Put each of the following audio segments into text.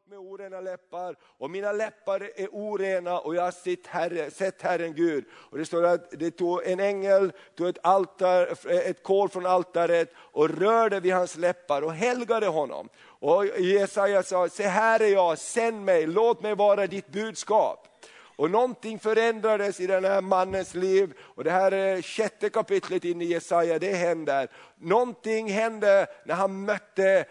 folk med orena läppar och mina läppar är orena och jag har sett, herre, sett Herren Gud. Och det står att det tog en ängel tog ett, altar, ett kol från altaret och rörde vid hans läppar och helgade honom. Och Jesaja sa, se här är jag, sänd mig, låt mig vara ditt budskap. Och någonting förändrades i den här mannens liv. Och det här är sjätte kapitlet in i Jesaja, det händer. Någonting hände när han mötte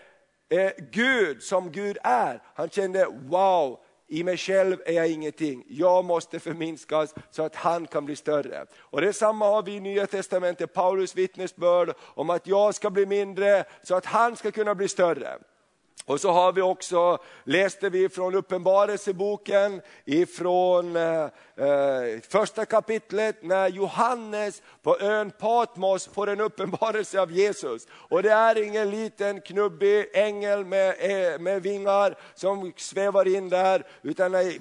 eh, Gud som Gud är. Han kände, wow, i mig själv är jag ingenting, jag måste förminskas så att han kan bli större. Och detsamma har vi i Nya Testamentet, Paulus vittnesbörd om att jag ska bli mindre så att han ska kunna bli större. Och så har vi också, läste vi från Uppenbarelseboken, ifrån eh, eh, första kapitlet när Johannes på ön Patmos får en uppenbarelse av Jesus. Och det är ingen liten knubbig ängel med, eh, med vingar som svävar in där, utan när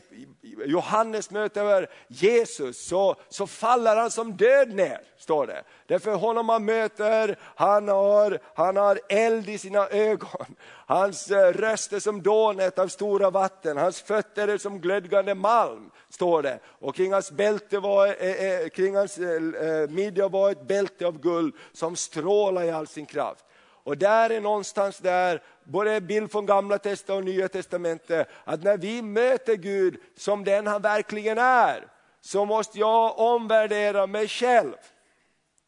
Johannes möter Jesus så, så faller han som död ner, står det. Därför honom han möter, han har, han har eld i sina ögon. Hans eh, röst är som dånet av stora vatten, hans fötter är som glödgande malm, står det. Och kring hans, bälte var, eh, eh, kring hans eh, eh, midja var ett bälte av guld som strålar i all sin kraft. Och där är någonstans där, både bild från gamla testamentet och nya testamentet, att när vi möter Gud som den han verkligen är, så måste jag omvärdera mig själv.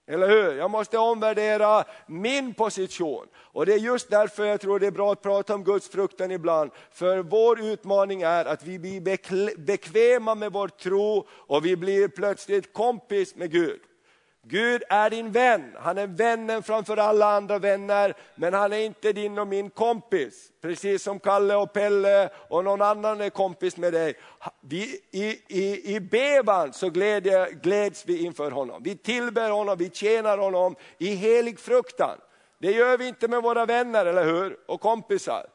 Eller hur? Jag måste omvärdera min position. Och det är just därför jag tror det är bra att prata om Guds fruktan ibland. För vår utmaning är att vi blir bekväma med vår tro och vi blir plötsligt kompis med Gud. Gud är din vän, han är vännen framför alla andra vänner, men han är inte din och min kompis. Precis som Kalle och Pelle och någon annan är kompis med dig. Vi, i, i, I bevan så glädje, gläds vi inför honom, vi tillber honom, vi tjänar honom i helig fruktan. Det gör vi inte med våra vänner, eller hur? Och kompisar.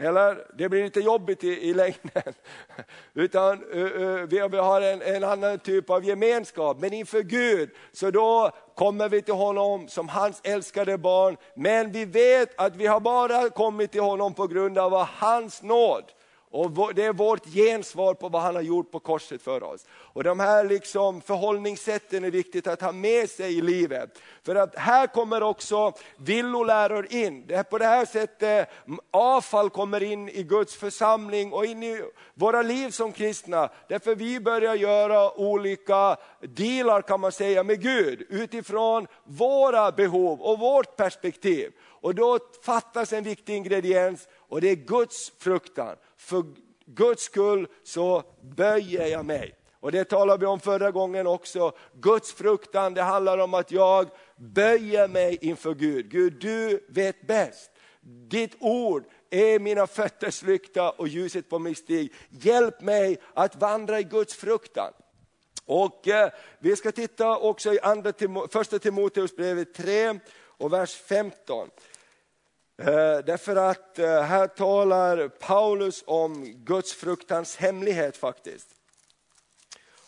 Eller det blir lite jobbigt i, i längden. Utan uh, uh, vi, vi, har en, en, annan typ av gemenskap. Men inför Gud, så då kommer vi till honom som hans älskade barn. Men vi vet att vi har bara kommit till honom på grund av hans nåd. Och det är vårt gensvar på vad han har gjort på korset för oss. Och de här liksom förhållningssätten är viktigt att ha med sig i livet. För att här kommer också villoläror in. Det är på det här sättet avfall kommer in i Guds församling och in i våra liv som kristna. Därför vi börjar göra olika dealar kan man säga med Gud utifrån våra behov och vårt perspektiv. Och då fattas en viktig ingrediens och det är Guds fruktan för Guds skull så böjer jag mig. Och det talade vi om förra gången också. Guds fruktan, det handlar om att jag böjer mig inför Gud. Gud, du vet bäst. Ditt ord är mina fötters lykta och ljuset på min stig. Hjälp mig att vandra i Guds fruktan. Och eh, vi ska titta också i andra, första Timoteusbrevet 3 och vers 15. Eh, därför att eh, här talar Paulus om Guds fruktans hemlighet faktiskt.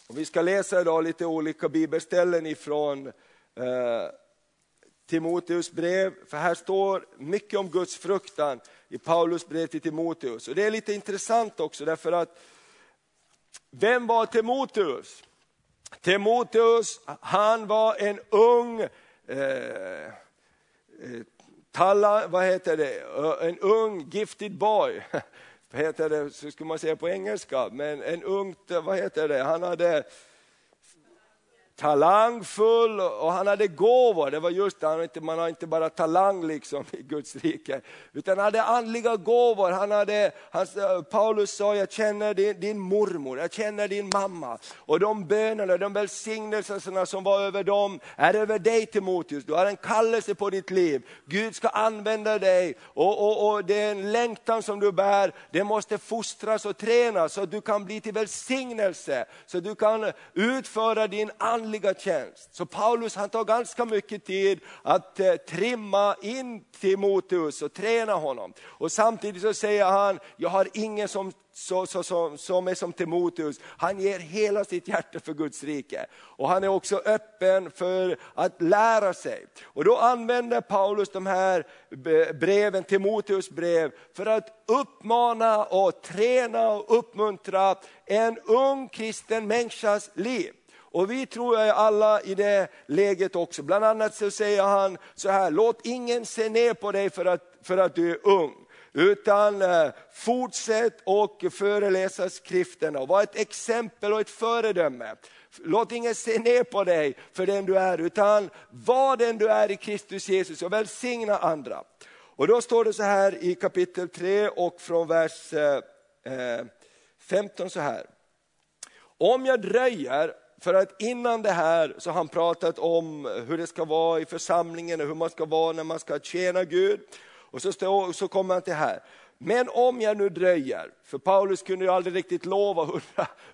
Och vi ska läsa idag lite olika bibelställen ifrån eh, Timoteus brev, för här står mycket om Guds fruktan i Paulus brev till Timoteus. Och det är lite intressant också därför att vem var Timoteus? Timoteus, han var en ung eh, eh Talla, vad heter det, en ung gifted boy. Heter det, så skulle man säga på engelska, men en ung, vad heter det, han hade talangfull och han hade gåvor. Det var just det, man har inte bara talang liksom i Guds rike, utan han hade andliga gåvor. Han hade, han, Paulus sa, jag känner din, din mormor, jag känner din mamma. Och de bönerna, de välsignelserna som var över dem, är över dig Timoteus. Du har en kallelse på ditt liv. Gud ska använda dig och, och, och den längtan som du bär, det måste fostras och tränas så att du kan bli till välsignelse. Så att du kan utföra din andliga andliga tjänst. Så Paulus han tar ganska mycket tid att eh, trimma in Timoteus och träna honom. Och samtidigt så säger han, jag har ingen som så, så, så, som är som Timoteus, han ger hela sitt hjärta för Guds rike. Och han är också öppen för att lära sig. Och då använder Paulus de här breven, Timoteus brev, för att uppmana och träna och uppmuntra en ung kristen människas liv. Och vi tror jag alla i det läget också. Bland annat så säger han så här, låt ingen se ner på dig för att, för att du är ung. Utan eh, fortsätt och föreläsa skrifterna och var ett exempel och ett föredöme. Låt ingen se ner på dig för den du är, utan var den du är i Kristus Jesus och välsigna andra. Och då står det så här i kapitel 3 och från vers eh, eh, 15 så här. Om jag dröjer, för att innan det här så har han pratat om hur det ska vara i församlingen och hur man ska vara när man ska tjäna Gud. Och så, stå, så kommer han till här. Men om jag nu dröjer, för Paulus kunde ju aldrig riktigt lova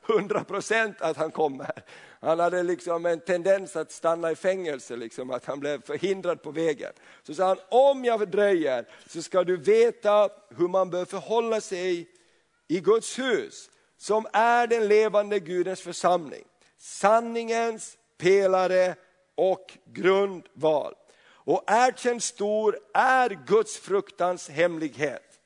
100 procent att han kommer. Han hade liksom en tendens att stanna i fängelse, liksom, att han blev förhindrad på vägen. Så sa han, om jag dröjer så ska du veta hur man bör förhålla sig i Guds hus, som är den levande Gudens församling. Sanningens pelare och grundval. Och erkänd stor är Guds fruktans hemlighet.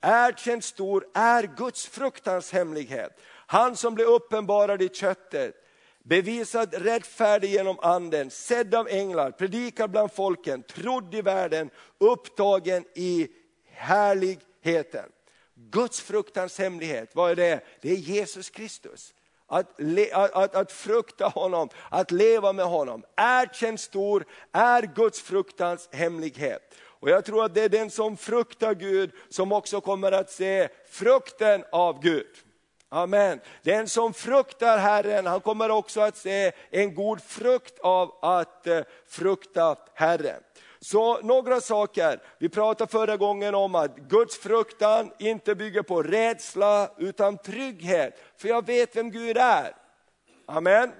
Erkänd stor är Guds fruktans hemlighet. Han som blev uppenbarad i köttet, bevisad rättfärdig genom anden, sedd av änglar, predikad bland folken, trodd i världen, upptagen i härligheten. Guds fruktans hemlighet, vad är det? Det är Jesus Kristus. Att, att, att, frukta honom, att leva med honom. Erkänn stor är Guds fruktans hemlighet. Och jag tror att det är den som fruktar Gud som också kommer att se frukten av Gud. Amen. Den som fruktar Herren, han kommer också att se en god frukt av att eh, frukta Herren. Så några saker, vi pratade förra gången om att Guds fruktan inte bygger på rädsla utan trygghet. För jag vet vem Gud är. Amen.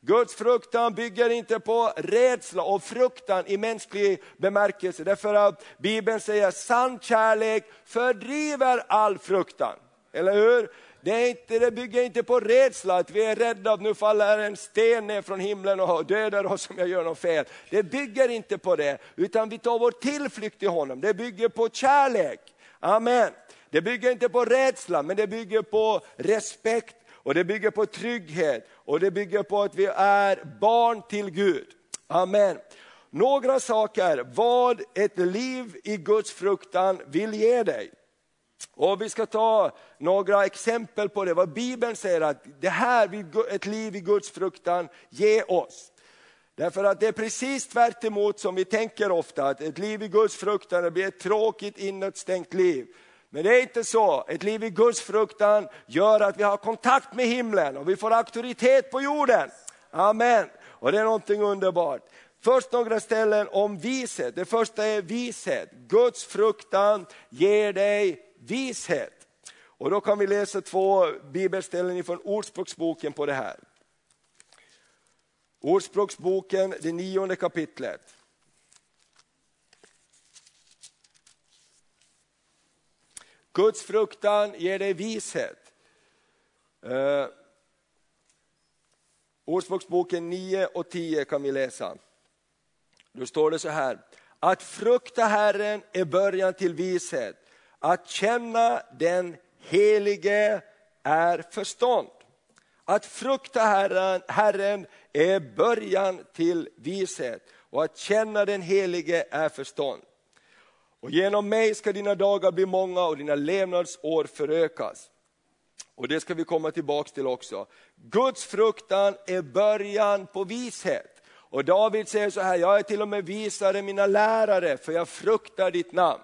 Guds fruktan bygger inte på rädsla och fruktan i mänsklig bemärkelse. Därför att Bibeln säger sann kärlek fördriver all fruktan. Eller hur? Det, är inte, det bygger inte på rädsla, att vi är rädda att nu faller en sten ner från himlen och dödar oss om jag gör något fel. Det bygger inte på det, utan vi tar vår tillflykt till honom. Det bygger på kärlek. Amen. Det bygger inte på rädsla, men det bygger på respekt och det bygger på trygghet och det bygger på att vi är barn till Gud. Amen. Några saker, vad ett liv i Guds fruktan vill ge dig. Och Vi ska ta några exempel på det, vad Bibeln säger att det här ett liv i Guds fruktan ge oss. Därför att det är precis tvärt som vi tänker ofta, att ett liv i Guds fruktan blir ett tråkigt inåtstängt liv. Men det är inte så, ett liv i Guds fruktan gör att vi har kontakt med himlen och vi får auktoritet på jorden. Amen. Och det är någonting underbart. Först några ställen om vishet. Det första är vishet. Guds fruktan ger dig vishet. Och då kan vi läsa två bibelställen från Ordspråksboken på det här. Ordspråksboken, det nionde kapitlet. Guds fruktan ger dig vishet. Eh, Ordspråksboken 9 och 10 kan vi läsa. Då står det så här, att frukta Herren är början till vishet att känna den helige är förstånd. Att frukta Herren, Herren är början till vishet och att känna den helige är förstånd. Och genom mig ska dina dagar bli många och dina levnadsår förökas. Och det ska vi komma tillbaka till också. Guds fruktan är början på vishet. Och David säger så här, jag är till och med visare mina lärare för jag fruktar ditt namn.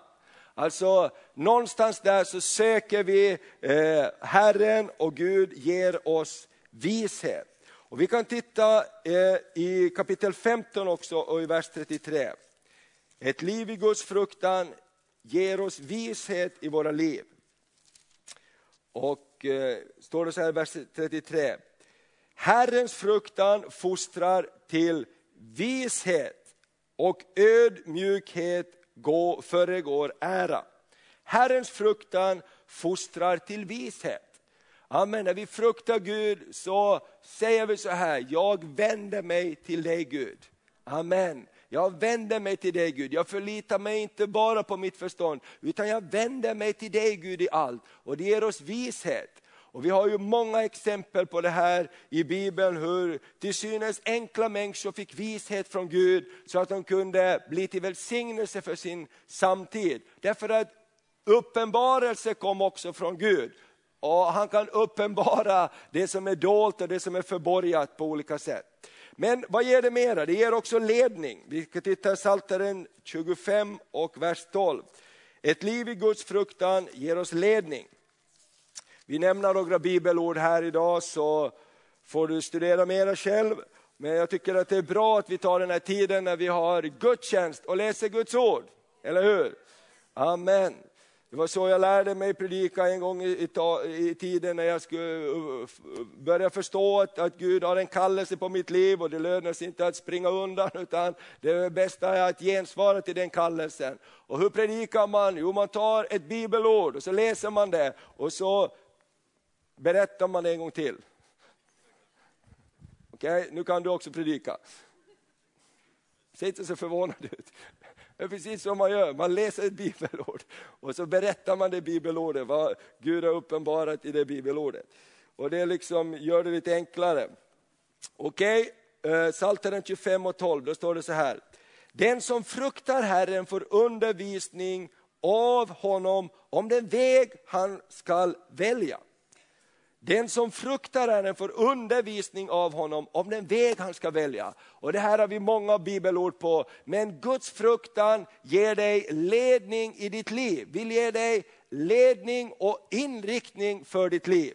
Alltså någonstans där så söker vi eh, Herren och Gud ger oss vishet. Och vi kan titta eh, i kapitel 15 också och i vers 33. Ett liv i Guds fruktan ger oss vishet i våra liv. Och eh, står det så här i vers 33. Herrens fruktan fostrar till vishet och ödmjukhet föregår ära. Herrens fruktan fostrar till vishet. Amen. När vi fruktar Gud så säger vi så här, jag vänder mig till dig Gud. Amen. Jag vänder mig till dig Gud, jag förlitar mig inte bara på mitt förstånd, utan jag vänder mig till dig Gud i allt. Och det ger oss vishet. Och vi har ju många exempel på det här i Bibeln, hur till synes enkla människor fick vishet från Gud, så att de kunde bli till välsignelse för sin samtid. Därför att uppenbarelse kom också från Gud. Och han kan uppenbara det som är dolt och det som är förborgat på olika sätt. Men vad ger det mera? Det ger också ledning. Vi ska titta i Psaltaren 25 och vers 12. Ett liv i Guds fruktan ger oss ledning. Vi nämner några bibelord här idag så får du studera mera själv. Men jag tycker att det är bra att vi tar den här tiden när vi har gudstjänst och läser Guds ord. Eller hur? Amen. Det var så jag lärde mig predika en gång i, i tiden när jag skulle uh, börja förstå att, att, Gud har en kallelse på mitt liv och det lönar sig inte att springa undan utan det bästa är att gensvara till den kallelsen. Och hur predikar man? Jo, man tar ett bibelord och så läser man det och så berättar man det en gång till. Okej, okay, nu kan du också predika. Se inte så förvånad ut. Det är precis som man gör, man läser ett bibelord och så berättar man det bibelordet, vad Gud har uppenbarat i det bibelordet. Och det liksom gör det lite enklare. Okej, okay. Psaltaren 25 och 12, då står det så här. Den som fruktar Herren får undervisning av honom om den väg han skall välja. Den som fruktar Herren får undervisning av honom om den väg han ska välja. Och det här har vi många bibelord på. Men Guds fruktan ger dig ledning i ditt liv. Vill ge dig ledning och inriktning för ditt liv.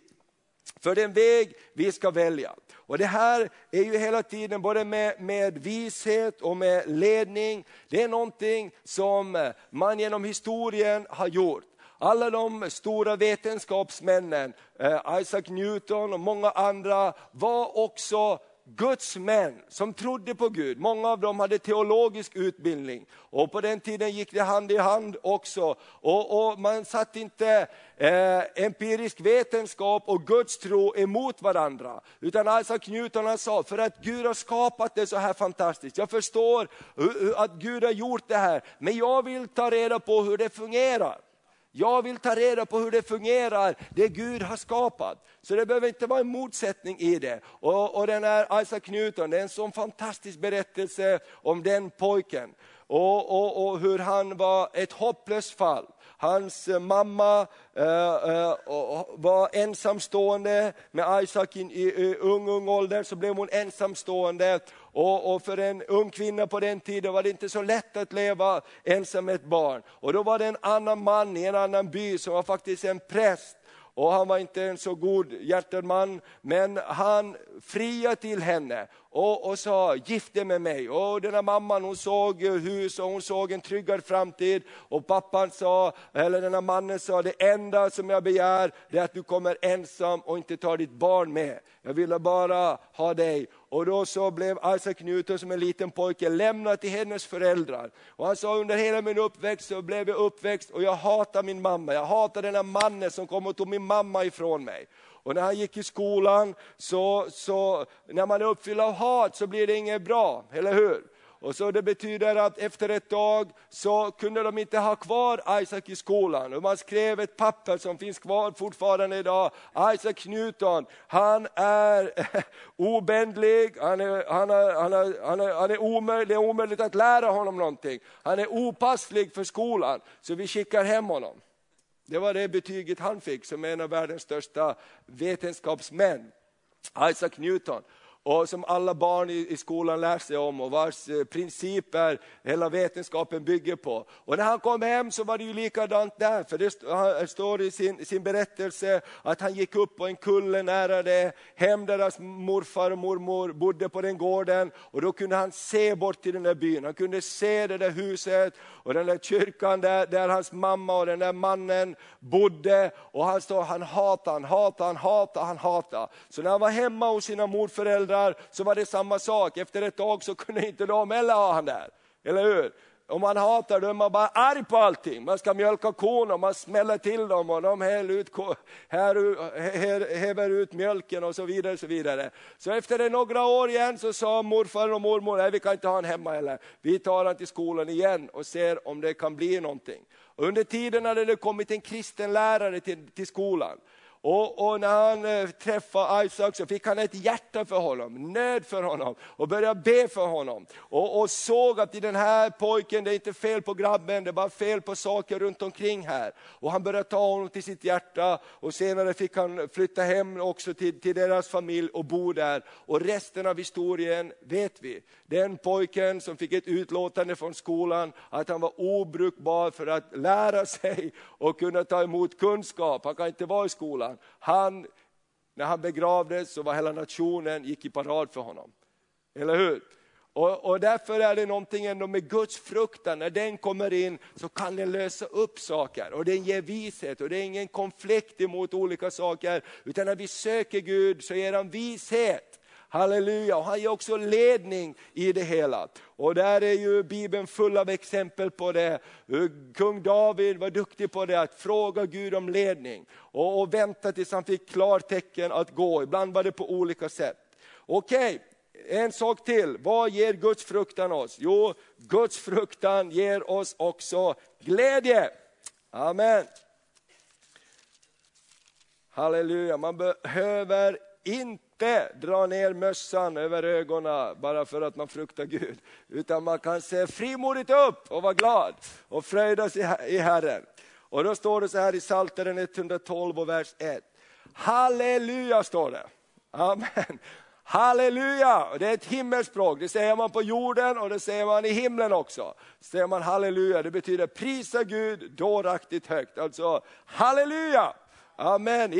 För den väg vi ska välja. Och det här är ju hela tiden både med, med vishet och med ledning. Det är någonting som man genom historien har gjort. Alla de stora vetenskapsmännen, eh, Isaac Newton och många andra var också Guds män som trodde på Gud. Många av dem hade teologisk utbildning och på den tiden gick det hand i hand också. Och, och man satte inte eh, empirisk vetenskap och Guds tro emot varandra. Utan Isaac Newton sa, för att Gud har skapat det så här fantastiskt. Jag förstår att Gud har gjort det här, men jag vill ta reda på hur det fungerar. Jag vill ta reda på hur det fungerar, det Gud har skapat. Så det behöver inte vara en motsättning i det. Och, och den här Isaac Newton, det är en sån fantastisk berättelse om den pojken. Och, och, och hur han var ett hopplöst fall. Hans mamma eh, eh, var ensamstående med Isaac i, i ung, ung ålder, så blev hon ensamstående. Och, och, för en ung kvinna på den tiden var det inte så lätt att leva ensam med ett barn. Och då var det en annan man i en annan by som var faktiskt en präst och han var inte en så god hjärtad man, men han friade till henne och, och sa gift dig med mig. Och den här mamman hon såg hus och hon såg en tryggad framtid. Och pappan sa, eller den här mannen sa, det enda som jag begär det är att du kommer ensam och inte tar ditt barn med. Jag ville bara ha dig. Och då så blev Isaac Newton som en liten pojke lämnad till hennes föräldrar. Och han sa under hela min uppväxt så blev jag uppväxt och jag hatar min mamma. Jag hatar den här mannen som kom och tog min mamma ifrån mig. Och när han gick i skolan, så, så när man är uppfylld av hat så blir det inget bra, eller hur? Och så Det betyder att efter ett tag så kunde de inte ha kvar Isaac i skolan. Och man skrev ett papper som finns kvar fortfarande idag. Isaac Newton, han är obändlig, han är, han är, han är, han är, han är omöjlig, det är omöjligt att lära honom någonting. Han är opasslig för skolan, så vi skickar hem honom. Det var det betyget han fick som en av världens största vetenskapsmän, Isaac Newton och som alla barn i, i skolan lär sig om och vars eh, principer hela vetenskapen bygger på. Och när han kom hem så var det ju likadant där, för det står i sin, sin berättelse att han gick upp på en kulle nära det hem där deras morfar och mormor bodde på den gården och då kunde han se bort till den där byn, han kunde se det där huset och den där kyrkan där, där hans mamma och den där mannen bodde och han står, han hatar, han hatar, han hatar, han hatar. Så när han var hemma hos sina morföräldrar så var det samma sak, efter ett tag så kunde inte de heller ha han där. Eller hur? Om man hatar dem, är man bara arg på allting. Man ska mjölka korna, man smäller till dem och de häver ut, häver ut mjölken och så vidare. Så vidare. Så efter några år igen så sa morfar och mormor, nej vi kan inte ha honom hemma heller. Vi tar honom till skolan igen och ser om det kan bli någonting. Under tiden hade det kommit en kristen lärare till, till skolan. Och, och, när han eh, träffade Isaac så fick han ett hjärta för honom, nöd för honom och började be för honom. Och, och såg att i den här pojken, det är inte fel på grabben, det är bara fel på saker runt omkring här. Och han började ta honom till sitt hjärta och senare fick han flytta hem också till, till deras familj och bo där. Och resten av historien vet vi. Den pojken som fick ett utlåtande från skolan att han var obrukbar för att lära sig och kunna ta emot kunskap, han kan inte vara i skolan han, när han begravdes så var hela nationen gick i parad för honom. Eller hur? Och, och, därför är det någonting ändå med Guds fruktan, när den kommer in så kan den lösa upp saker och den ger vishet och det är ingen konflikt emot olika saker, utan när vi söker Gud så ger han vishet. Halleluja, och han ger också ledning i det hela. Och där är ju Bibeln full av exempel på det. Kung David var duktig på det, att fråga Gud om ledning. Och, och vänta tills han fick klartecken att gå, ibland var det på olika sätt. Okej, en sak till, vad ger Guds fruktan oss? Jo, Guds fruktan ger oss också glädje. Amen. Halleluja, man behöver inte dra ner mössan över ögonen bara för att man fruktar Gud. Utan man kan se frimodigt upp och vara glad och fröjdas i Herren. Och då står det så här i Psaltaren 112 och vers 1. Halleluja står det. Amen. Halleluja! Det är ett himmelspråk, det säger man på jorden och det säger man i himlen också. Säger man halleluja, det betyder prisa Gud dåraktigt högt. Alltså halleluja! Amen.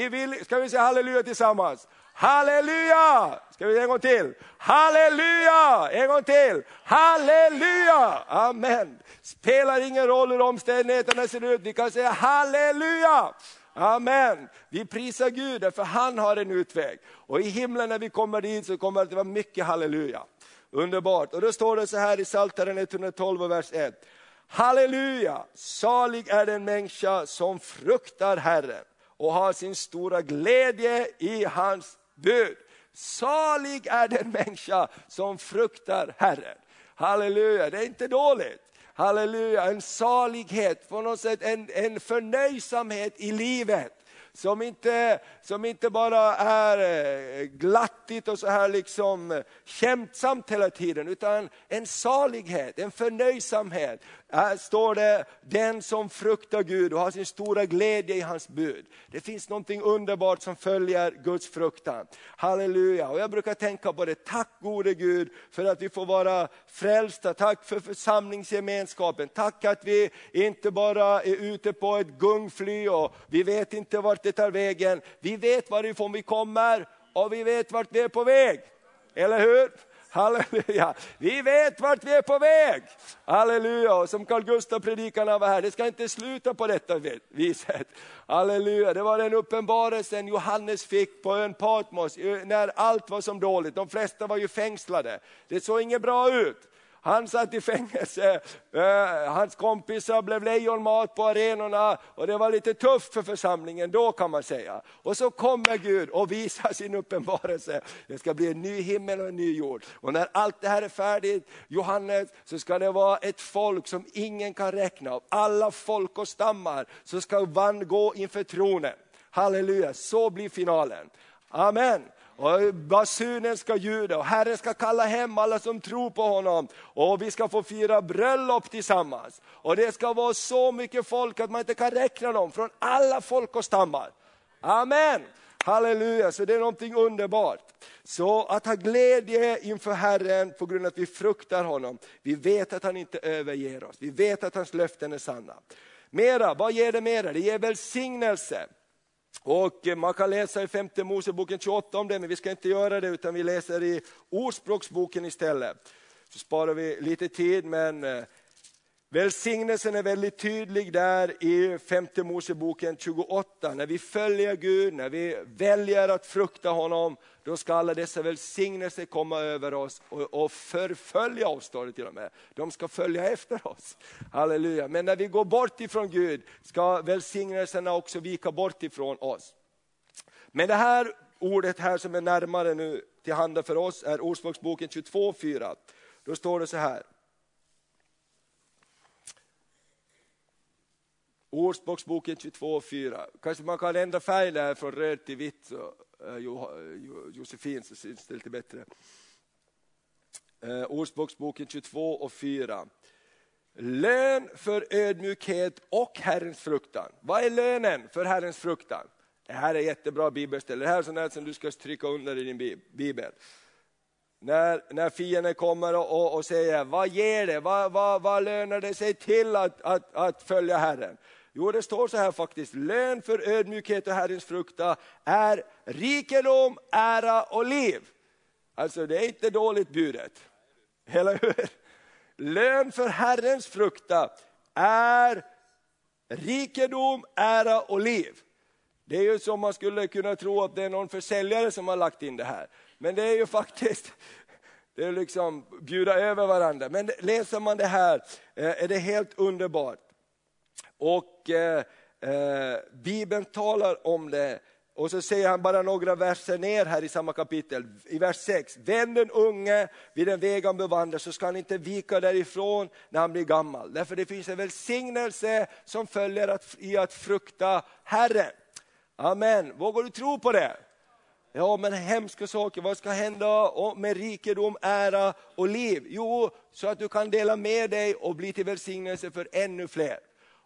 Ska vi säga halleluja tillsammans? Halleluja! Ska vi en gång till? Halleluja! En gång till. Halleluja! Amen. Spelar ingen roll hur omständigheterna ser ut, vi kan säga halleluja. Amen. Vi prisar Gud för han har en utväg. Och i himlen när vi kommer dit så kommer det att vara mycket halleluja. Underbart. Och då står det så här i Psaltaren 112 vers 1. Halleluja, salig är den människa som fruktar Herren och har sin stora glädje i hans bud. Salig är den människa som fruktar Herren. Halleluja, det är inte dåligt. Halleluja, en salighet, på något sätt en, en förnöjsamhet i livet som inte, som inte bara är eh, glattigt och så här liksom eh, kämpsamt hela tiden, utan en salighet, en förnöjsamhet. Här står det, den som fruktar Gud och har sin stora glädje i hans bud. Det finns någonting underbart som följer Guds fruktan. Halleluja, och jag brukar tänka på det, tack gode Gud för att vi får vara frälsta, tack för församlingsgemenskapen, tack att vi inte bara är ute på ett gungfly och vi vet inte vart det tar vägen. Vi vet varifrån vi kommer och vi vet vart vi är på väg. Eller hur? Halleluja! Vi vet vart vi är på väg. Halleluja! Och som Carl Gustaf predikan var här, det ska inte sluta på detta viset. Halleluja! Det var den uppenbarelsen Johannes fick på ön Patmos när allt var som dåligt. De flesta var ju fängslade. Det såg inget bra ut. Han satt i fängelse, eh, hans kompisar blev lejonmat på arenorna och det var lite tufft för församlingen då kan man säga. Och så kommer Gud och visar sin uppenbarelse. Det ska bli en ny himmel och en ny jord. Och när allt det här är färdigt, Johannes, så ska det vara ett folk som ingen kan räkna av. Alla folk och stammar så ska man gå inför tronen. Halleluja, så blir finalen. Amen. Och basunen ska ljuda och Herren ska kalla hem alla som tror på honom. Och vi ska få fira bröllop tillsammans. Och det ska vara så mycket folk att man inte kan räkna dem från alla folk och stammar. Amen. Halleluja, så det är någonting underbart. Så att ha glädje inför Herren på grund av att vi fruktar honom. Vi vet att han inte överger oss, vi vet att hans löften är sanna. Mera, vad ger det mera? Det ger välsignelse. Och eh, man kan läsa i femte Moseboken 28 om det, men vi ska inte göra det utan vi läser i Ordspråksboken istället. Så sparar vi lite tid, men eh, Välsignelsen är väldigt tydlig där i femte Moseboken 28. När vi följer Gud, när vi väljer att frukta honom, då ska alla dessa välsignelser komma över oss och, och förfölja oss, står det till och med. De ska följa efter oss. Halleluja. Men när vi går bort ifrån Gud ska välsignelserna också vika bort ifrån oss. Men det här ordet här som är närmare nu till handa för oss är Ordspråksboken 22.4. Då står det så här. Ordspråksboken 22.4. Kanske man kan ändra färg där från röd till vitt, så, Josefin, så syns det lite bättre. Eh, Ordspråksboken 22 och 4. Lön för ödmjukhet och Herrens fruktan. Vad är lönen för Herrens fruktan? Det här är jättebra bibelställe. Det här är sånt som du ska stryka under i din bibel. När, när fienden kommer och, och säger, vad ger det, vad, vad, vad lönar det sig till att, att, att följa Herren? Jo, det står så här faktiskt, lön för ödmjukhet och Herrens frukta är rikedom, ära och liv. Alltså det är inte dåligt budet, eller hur? Lön för Herrens frukta är rikedom, ära och liv. Det är ju som man skulle kunna tro att det är någon försäljare som har lagt in det här. Men det är ju faktiskt, det är liksom bjuda över varandra. Men läser man det här eh, är det helt underbart. Och eh, eh, Bibeln talar om det. Och så säger han bara några verser ner här i samma kapitel, i vers 6. Vänd den unge vid den väg han bevandrar så ska han inte vika därifrån när han blir gammal. Därför det finns en välsignelse som följer att, i att frukta Herren. Amen, vågar du tro på det? Ja, men hemska saker, vad ska hända med rikedom, ära och liv? Jo, så att du kan dela med dig och bli till välsignelse för ännu fler.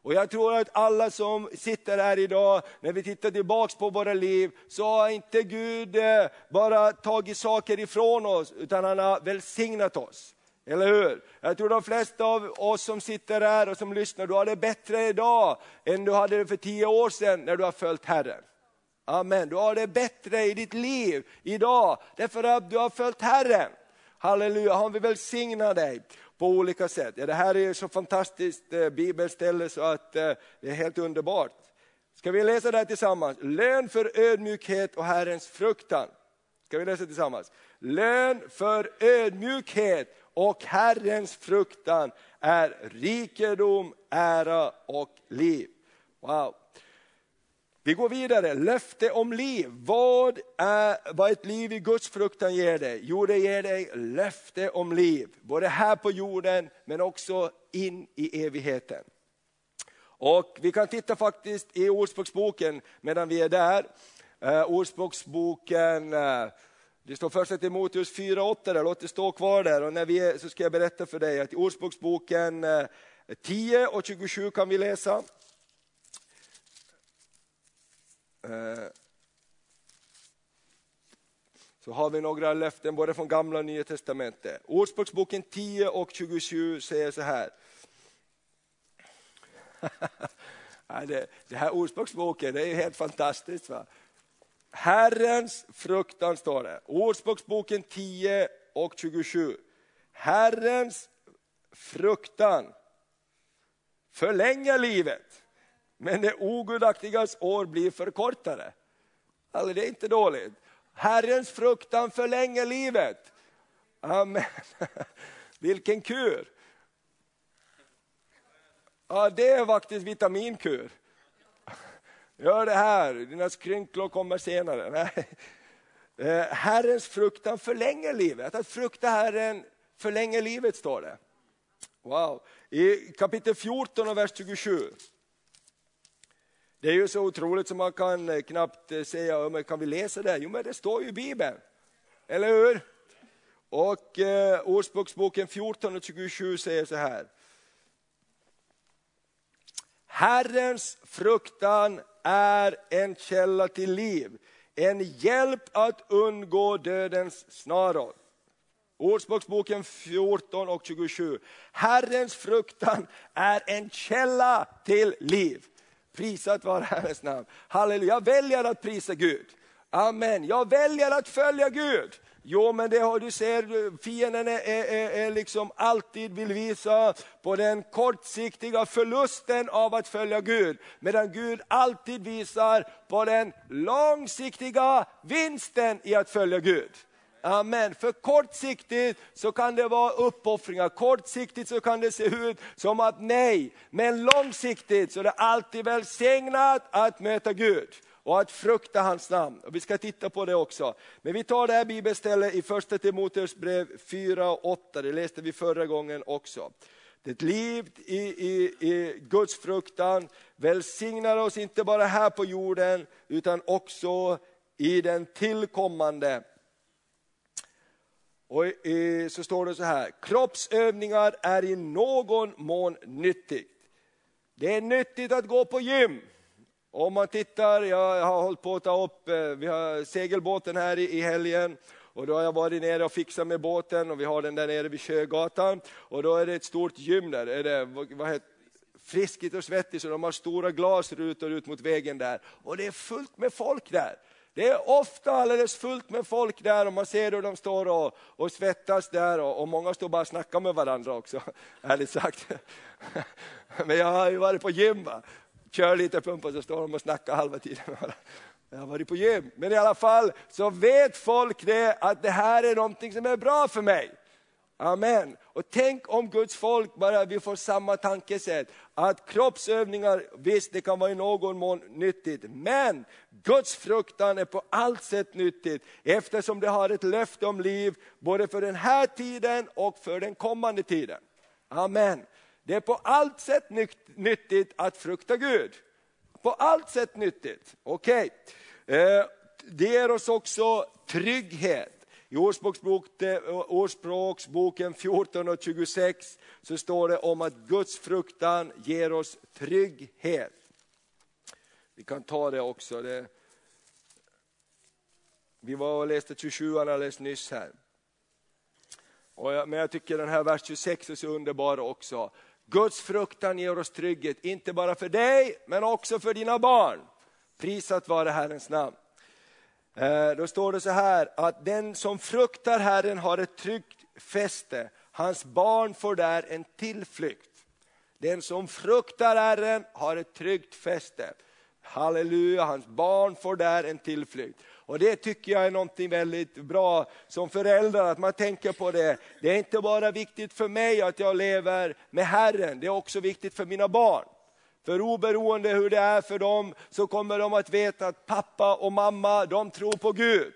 Och jag tror att alla som sitter här idag, när vi tittar tillbaks på våra liv, så har inte Gud eh, bara tagit saker ifrån oss, utan han har välsignat oss. Eller hur? Jag tror de flesta av oss som sitter här och som lyssnar, du har det bättre idag än du hade det för tio år sedan när du har följt Herren. Amen. Du har det bättre i ditt liv idag, därför att du har följt Herren. Halleluja, han vill välsigna dig på olika sätt. Ja, det här är så fantastiskt eh, bibelställe så att eh, det är helt underbart. Ska vi läsa det här tillsammans? Lön för ödmjukhet och Herrens fruktan. Ska vi läsa tillsammans? Lön för ödmjukhet och Herrens fruktan är rikedom, ära och liv. Wow. Vi går vidare, löfte om liv. Vad, är, vad ett liv i Guds fruktan ger dig? Jo, det ger dig löfte om liv. Både här på jorden men också in i evigheten. Och vi kan titta faktiskt i Ordspråksboken medan vi är där. Uh, Ordspråksboken, uh, det står första Timoteus 4.8 där, låt det stå kvar där. Och när vi är, så ska jag berätta för dig att i Ordspråksboken eh, uh, 10 och 27 kan vi läsa. Eh, Eh, så har vi några löften både från gamla och nya testamentet. Ordspråksboken 10 och 27 säger så här. det, här ordspråksboken det är helt fantastiskt. Va? Herrens fruktan står det. Ordspråksboken 10 och 27. Herrens fruktan förlänger livet men det ogudaktigas år blir förkortade. Alltså det är inte dåligt. Herrens fruktan förlänger livet. Amen. Vilken kur! Ja, det är faktiskt vitaminkur. Gör det här, dina skrynklor kommer senare. Nej. Eh, Herrens fruktan förlänger livet. Att frukta Herren förlänger livet, står det. Wow. I kapitel 14 och vers 27. Det är ju så otroligt som man kan eh, knappt eh, säga, men kan vi läsa det? Jo men det står ju i Bibeln, eller hur? Och eh, Ordspråksboken 14 och 27 säger så här. Herrens fruktan är en källa till liv. en hjälp att undgå dödens snaror. Ordspråksboken 14 och 27. Herrens fruktan är en källa till liv. Prisat vare Herrens namn. Halleluja, jag väljer att prisa Gud. Amen, jag väljer att följa Gud. Jo men det har du ser, fienden är, är, är liksom alltid vill visa på den kortsiktiga förlusten av att följa Gud. Medan Gud alltid visar på den långsiktiga vinsten i att följa Gud. Amen. För kortsiktigt så kan det vara uppoffringar, kortsiktigt så kan det se ut som att nej, men långsiktigt så är det alltid välsignat att möta Gud och att frukta hans namn. Och vi ska titta på det också. Men vi tar det här bibelstället i första Timoteus brev 4 och 8, det läste vi förra gången också. Ett liv i, i, i Guds fruktan välsignar oss inte bara här på jorden utan också i den tillkommande. Och så står det så här, kroppsövningar är i någon mån nyttigt. Det är nyttigt att gå på gym. Om man tittar, jag har hållit på att ta upp, eh, vi har segelbåten här i, helgen och då har jag varit nere och fixat med båten och vi har den där nere vid Sjögatan och då är det ett stort gym där, är det, vad heter, Friskigt och svettigt så de har stora glasrutor ut mot vägen där och det är fullt med folk där. Det är ofta alldeles fullt med folk där och man ser hur de står och, och svettas där och, och många står bara och snackar med varandra också, ärligt sagt. Men jag har ju varit på gym va? kör lite pumpa så står de och snackar halva tiden. Jag har varit på gym. Men i alla fall så vet folk det att det här är någonting som är bra för mig. Amen. Och tänk om Guds folk bara vi får samma tankesätt. Att kroppsövningar, visst det kan vara i någon mån nyttigt. Men Guds fruktan är på allt sätt nyttigt. Eftersom det har ett löfte om liv både för den här tiden och för den kommande tiden. Amen. Det är på allt sätt nyttigt att frukta Gud. På allt sätt nyttigt. Okej. Okay. Det ger oss också trygghet. I Ordspråksboken 14 och 26 så står det om att Guds fruktan ger oss trygghet. Vi kan ta det också. Det, vi var och läste 27 alldeles nyss här. Jag, men jag tycker den här vers 26 är så underbar också. Guds fruktan ger oss trygghet, inte bara för dig, men också för dina barn. Prisat vare Herrens namn. Eh, då står det så här, att den som fruktar Herren har ett tryggt fäste, hans barn får där en tillflykt. Den som fruktar Herren har ett tryggt fäste. Halleluja, hans barn får där en tillflykt. Och det tycker jag är någonting väldigt bra som förälder, att man tänker på det. Det är inte bara viktigt för mig att jag lever med Herren, det är också viktigt för mina barn. För oberoende hur det är för dem så kommer de att veta att pappa och mamma, de tror på Gud.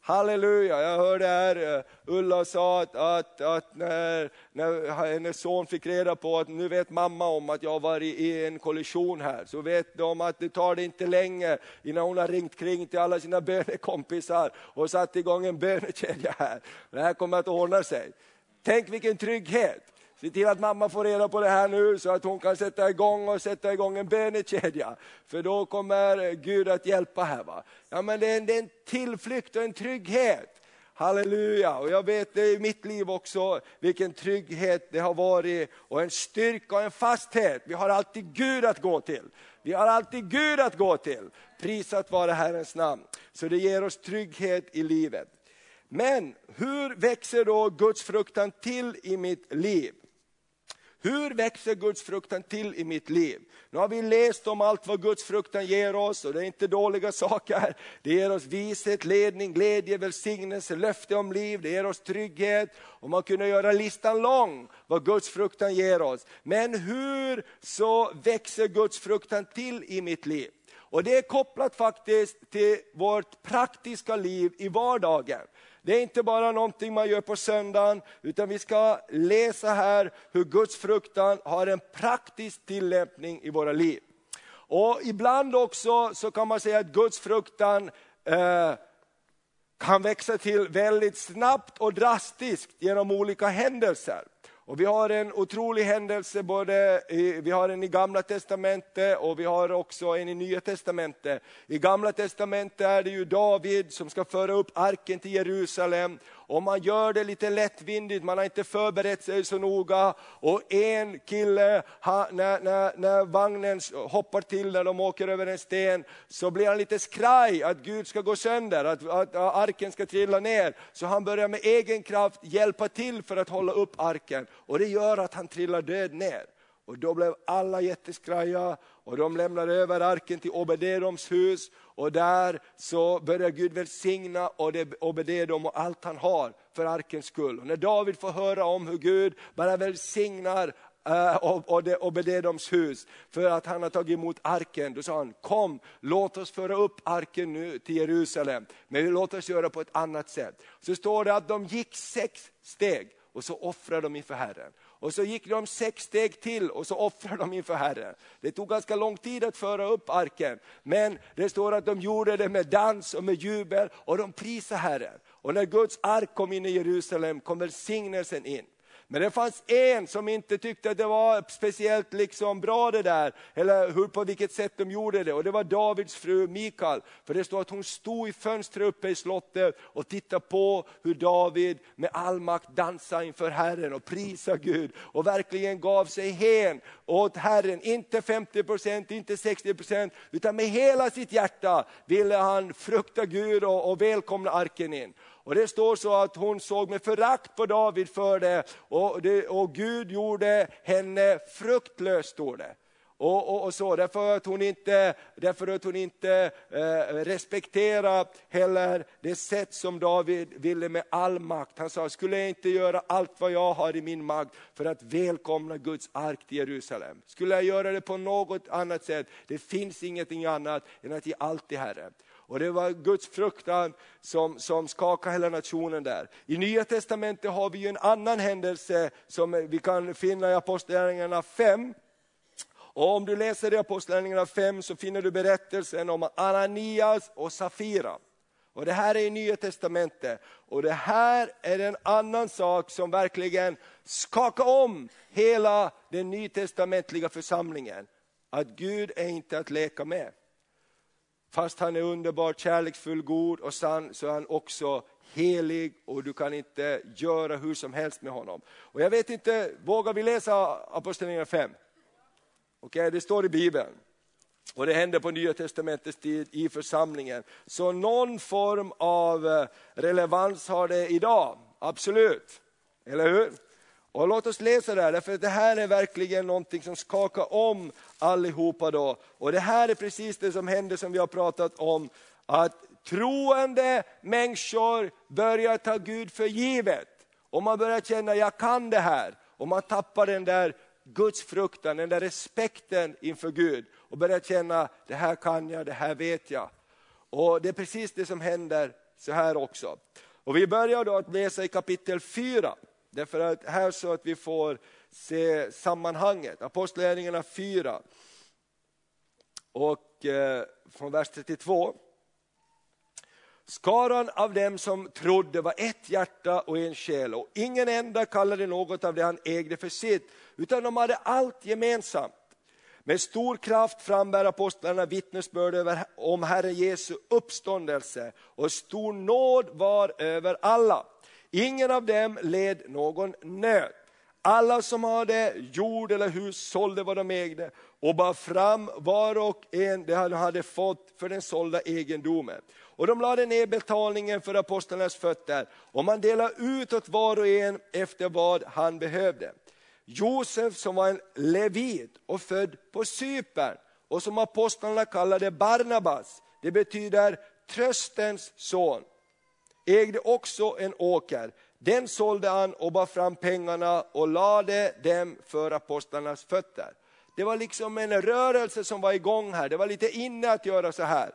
Halleluja, jag hörde här, eh, Ulla sa att, att, att när, när hennes son fick reda på att nu vet mamma om att jag var i en kollision här, så vet de att det tar det inte länge innan hon har ringt kring till alla sina bönekompisar och satt igång en bönekedja här. Det här kommer att ordna sig. Tänk vilken trygghet. Se till att mamma får reda på det här nu så att hon kan sätta igång och sätta igång en bönekedja. För då kommer Gud att hjälpa här. Va? Ja, men det, är en, det är en tillflykt och en trygghet. Halleluja! Och jag vet det i mitt liv också, vilken trygghet det har varit och en styrka och en fasthet. Vi har alltid Gud att gå till. Vi har alltid Gud att gå till. Prisat vare Herrens namn. Så det ger oss trygghet i livet. Men hur växer då Guds fruktan till i mitt liv? Hur växer Guds fruktan till i mitt liv? Nu har vi läst om allt vad Guds fruktan ger oss och det är inte dåliga saker. Det ger oss vishet, ledning, glädje, välsignelse, löfte om liv, det ger oss trygghet. Och man kunde göra listan lång vad Guds fruktan ger oss. Men hur så växer Guds fruktan till i mitt liv? Och det är kopplat faktiskt till vårt praktiska liv i vardagen. Det är inte bara någonting man gör på söndagen, utan vi ska läsa här hur Guds fruktan har en praktisk tillämpning i våra liv. Och ibland också så kan man säga att Guds fruktan eh, kan växa till väldigt snabbt och drastiskt genom olika händelser. Och vi har en otrolig händelse, både i, vi har en i gamla testamentet och vi har också en i nya testamentet. I gamla testamentet är det ju David som ska föra upp arken till Jerusalem och man gör det lite lättvindigt, man har inte förberett sig så noga. Och en kille, han, när, när, när vagnen hoppar till när de åker över en sten, så blir han lite skraj att Gud ska gå sönder, att, att arken ska trilla ner. Så han börjar med egen kraft hjälpa till för att hålla upp arken. Och det gör att han trillar död ner. Och då blev alla jätteskraja och de lämnade över arken till Obededoms hus och där så börjar Gud välsigna Obededom och allt han har för arkens skull. Och när David får höra om hur Gud bara välsignar eh, och Obededoms hus för att han har tagit emot arken. Då sa han, kom låt oss föra upp arken nu till Jerusalem, men låt oss göra på ett annat sätt. Så står det att de gick sex steg och så offrade de inför Herren. Och så gick de sex steg till och så offrade de inför Herren. Det tog ganska lång tid att föra upp arken, men det står att de gjorde det med dans och med jubel och de prisade Herren. Och när Guds ark kom in i Jerusalem kom välsignelsen in. Men det fanns en som inte tyckte att det var speciellt liksom bra det där, eller hur, på vilket sätt de gjorde det. Och det var Davids fru Mikael. För det står att hon stod i fönstret uppe i slottet och tittade på hur David med all makt dansade inför Herren och prisade Gud. Och verkligen gav sig hen åt Herren. Inte 50%, inte 60% utan med hela sitt hjärta ville han frukta Gud och, och välkomna arken in. Och det står så att hon såg med förakt på David för det och, det, och Gud gjorde henne fruktlös, står det. Och, och, och, så, därför att hon inte, därför att hon inte eh, respekterade heller det sätt som David ville med all makt. Han sa, skulle jag inte göra allt vad jag har i min makt för att välkomna Guds ark till Jerusalem? Skulle jag göra det på något annat sätt? Det finns ingenting annat än att ge allt till Herren. Och det var Guds fruktan som, som skakade hela nationen där. I Nya Testamentet har vi en annan händelse som vi kan finna i Apostlagärningarna 5. Och om du läser i Apostlagärningarna 5 så finner du berättelsen om Ananias och Safira. Och det här är i Nya Testamentet. Och det här är en annan sak som verkligen skakar om hela den nytestamentliga församlingen. Att Gud är inte att leka med. Fast han är underbar, kärleksfull, god och sann så är han också helig och du kan inte göra hur som helst med honom. Och jag vet inte, vågar vi läsa Apostlagärningarna 5? Okej, okay, det står i Bibeln. Och det hände på Nya Testamentets tid i församlingen. Så någon form av eh, relevans har det idag, absolut. Eller hur? Och låt oss läsa det här, för det här är verkligen någonting som skakar om allihopa. Då. Och det här är precis det som händer som vi har pratat om, att troende människor börjar ta Gud för givet. Och man börjar känna, jag kan det här. Och man tappar den där Guds fruktan, den där respekten inför Gud. Och börjar känna, det här kan jag, det här vet jag. Och det är precis det som händer så här också. Och vi börjar då att läsa i kapitel 4. Därför att här så att vi får se sammanhanget. Apostlagärningarna 4 och eh, från vers 32. Skaran av dem som trodde var ett hjärta och en själ och ingen enda kallade något av det han ägde för sitt, utan de hade allt gemensamt. Med stor kraft frambär apostlarna vittnesbörd om Herren Jesu uppståndelse och stor nåd var över alla. Ingen av dem led någon nöd. Alla som hade jord eller hus sålde vad de ägde och bar fram var och en det han hade fått för den sålda egendomen. Och de lade ner betalningen för apostlarnas fötter och man delade ut åt var och en efter vad han behövde. Josef som var en levit och född på Cypern och som apostlarna kallade Barnabas, det betyder tröstens son ägde också en åker. Den sålde han och bar fram pengarna och lade dem för apostlarnas fötter. Det var liksom en rörelse som var igång här, det var lite inne att göra så här.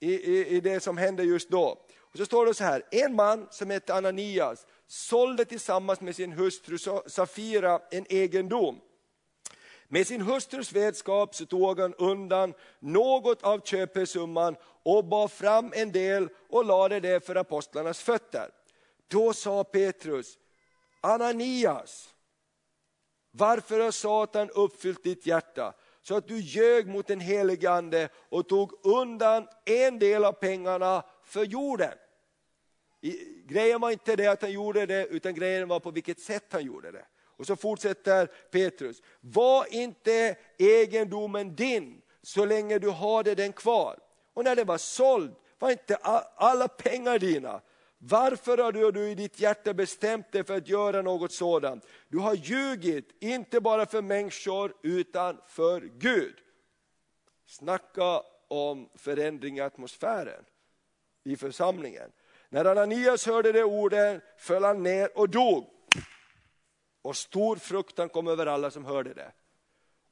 I, i, i det som hände just då. Och så står det så här, en man som hette Ananias sålde tillsammans med sin hustru Safira en egendom. Med sin hustrus vetskap så tog han undan något av köpesumman och bar fram en del och lade det för apostlarnas fötter. Då sa Petrus, Ananias, varför har Satan uppfyllt ditt hjärta? Så att du ljög mot den helige Ande och tog undan en del av pengarna för jorden. Grejen var inte det att han gjorde det, utan grejen var på vilket sätt han gjorde det. Och så fortsätter Petrus, var inte egendomen din så länge du hade den kvar. Och när den var såld var inte alla pengar dina. Varför har du, i ditt hjärta bestämt dig för att göra något sådant? Du har ljugit, inte bara för människor utan för Gud. Snacka om förändring i atmosfären i församlingen. När Ananias hörde de orden föll han ner och dog. Och stor fruktan kom över alla som hörde det.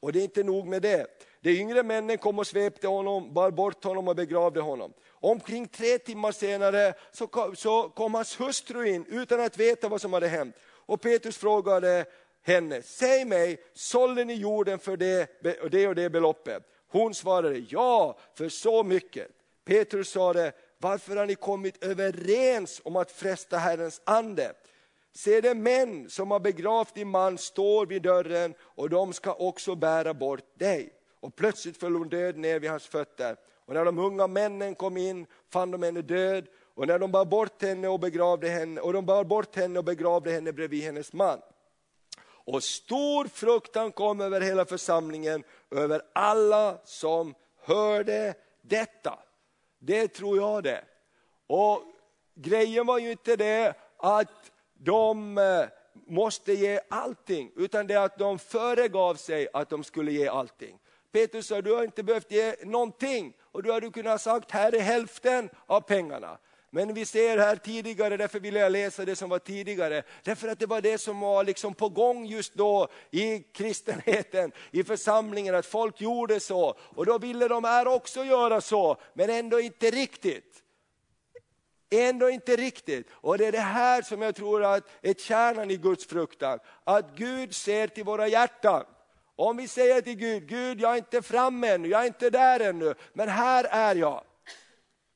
Och det är inte nog med det. De yngre männen kom och svepte honom, bar bort honom och begravde honom. Omkring tre timmar senare så kom, så kom hans hustru in utan att veta vad som hade hänt. Och Petrus frågade henne, säg mig, sålde ni jorden för det, det och det beloppet? Hon svarade, ja, för så mycket. Petrus sade, varför har ni kommit överens om att fresta Herrens ande? Se de män som har begravt din man står vid dörren och de ska också bära bort dig. Och plötsligt föll hon död ner vid hans fötter. Och när de unga männen kom in fann de henne död och när de bar bort henne och begravde henne och de bar bort henne och begravde henne bredvid hennes man. Och stor fruktan kom över hela församlingen, över alla som hörde detta. Det tror jag det. Och grejen var ju inte det att de eh, måste ge allting, utan det att de föregav sig att de skulle ge allting. Petrus sa, du har inte behövt ge någonting och du hade kunnat sagt, här är hälften av pengarna. Men vi ser här tidigare, därför vill jag läsa det som var tidigare, därför att det var det som var liksom på gång just då i kristenheten, i församlingen, att folk gjorde så. Och då ville de här också göra så, men ändå inte riktigt. Ändå inte riktigt. Och det är det här som jag tror att är kärnan i Guds fruktan. Att Gud ser till våra hjärtan. Om vi säger till Gud, Gud jag är inte framme ännu, jag är inte där ännu, men här är jag.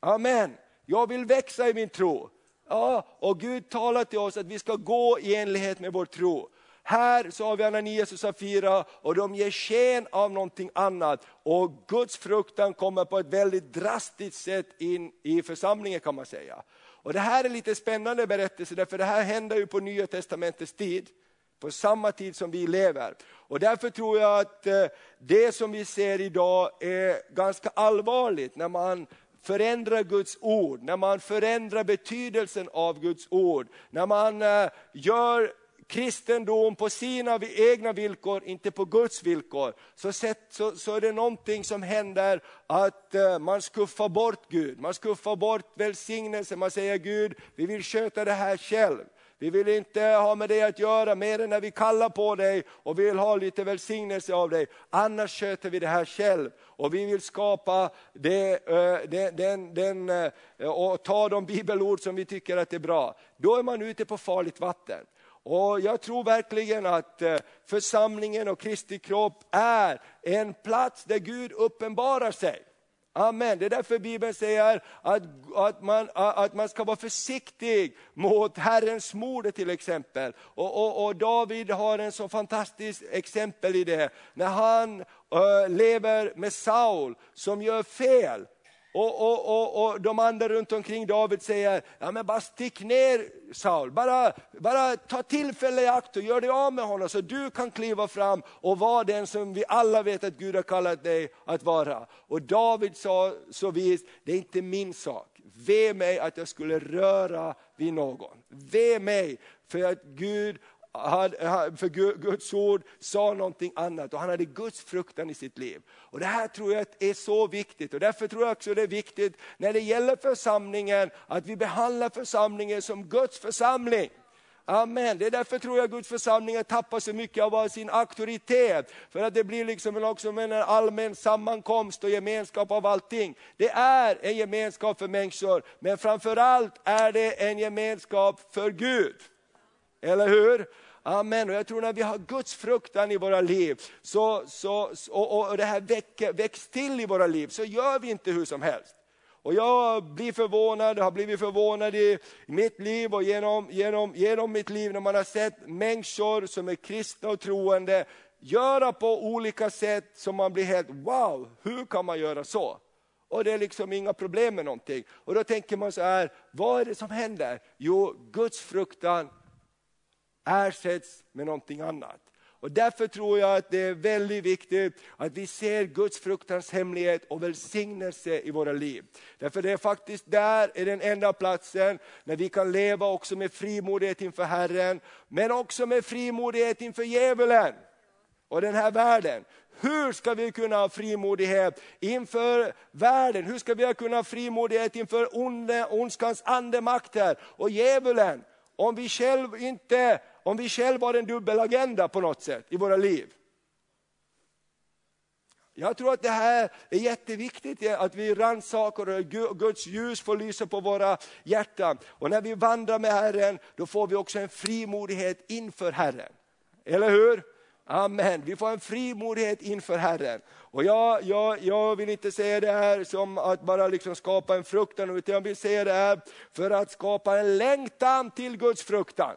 Amen. Jag vill växa i min tro. Ja, och Gud talar till oss att vi ska gå i enlighet med vår tro. Här så har vi Ananias och Safira och de ger sken av någonting annat. Och Guds fruktan kommer på ett väldigt drastiskt sätt in i församlingen kan man säga. Och Det här är lite spännande berättelse, därför det här händer ju på Nya Testamentets tid. På samma tid som vi lever. Och därför tror jag att eh, det som vi ser idag är ganska allvarligt när man förändrar Guds ord, när man förändrar betydelsen av Guds ord, när man eh, gör kristendom på sina egna villkor, inte på Guds villkor, så, så, så är det någonting som händer att eh, man skuffar bort Gud, man skuffar bort välsignelsen, man säger Gud, vi vill sköta det här själv. Vi vill inte ha med dig att göra mer än när vi kallar på dig och vill ha lite välsignelse av dig. Annars sköter vi det här själv. Och vi vill skapa det, den, den, den, och ta de bibelord som vi tycker att är bra. Då är man ute på farligt vatten. Och Jag tror verkligen att församlingen och Kristi kropp är en plats där Gud uppenbarar sig. Amen. Det är därför Bibeln säger att, att, man, att man ska vara försiktig mot Herrens mode till exempel. Och, och, och David har en så fantastiskt exempel i det. När han äh, lever med Saul som gör fel. Och, och, och, och de andra runt omkring David säger, ja men bara stick ner Saul, bara, bara ta tillfälle i akt och gör dig av med honom så du kan kliva fram och vara den som vi alla vet att Gud har kallat dig att vara. Och David sa så vis, det är inte min sak, ve mig att jag skulle röra vid någon. Ve mig för att Gud för Guds ord sa någonting annat och han hade Guds fruktan i sitt liv. Och Det här tror jag är så viktigt och därför tror jag också det är viktigt när det gäller församlingen att vi behandlar församlingen som Guds församling. Amen. Det är därför tror jag Guds församlingar tappar så mycket av sin auktoritet. För att det blir liksom också en allmän sammankomst och gemenskap av allting. Det är en gemenskap för människor, men framförallt är det en gemenskap för Gud. Eller hur? Amen. Och jag tror när vi har Guds fruktan i våra liv så, så, och, och det här väcker, väcks till i våra liv så gör vi inte hur som helst. Och jag blir förvånad, har blivit förvånad i mitt liv och genom, genom, genom mitt liv när man har sett människor som är kristna och troende göra på olika sätt som man blir helt wow, hur kan man göra så? Och det är liksom inga problem med någonting. Och då tänker man så här, vad är det som händer? Jo, Guds fruktan ersätts med någonting annat. Och därför tror jag att det är väldigt viktigt att vi ser Guds fruktans hemlighet och välsignelse i våra liv. Därför det är faktiskt där är den enda platsen när vi kan leva också med frimodighet inför Herren, men också med frimodighet inför djävulen och den här världen. Hur ska vi kunna ha frimodighet inför världen? Hur ska vi kunna ha frimodighet inför onde, ondskans andemakter och djävulen? Om vi själv inte, om vi själva har en dubbel agenda på något sätt i våra liv. Jag tror att det här är jätteviktigt, eh, att vi rannsakar och Guds ljus får lysa på våra hjärtan. Och när vi vandrar med Herren, då får vi också en frimodighet inför Herren. Eller hur? Amen. Vi får en frimodighet inför Herren. Och jag, jag, jag vill inte säga det här som att bara liksom skapa en fruktan, utan jag vill säga det här för att skapa en längtan till Guds fruktan.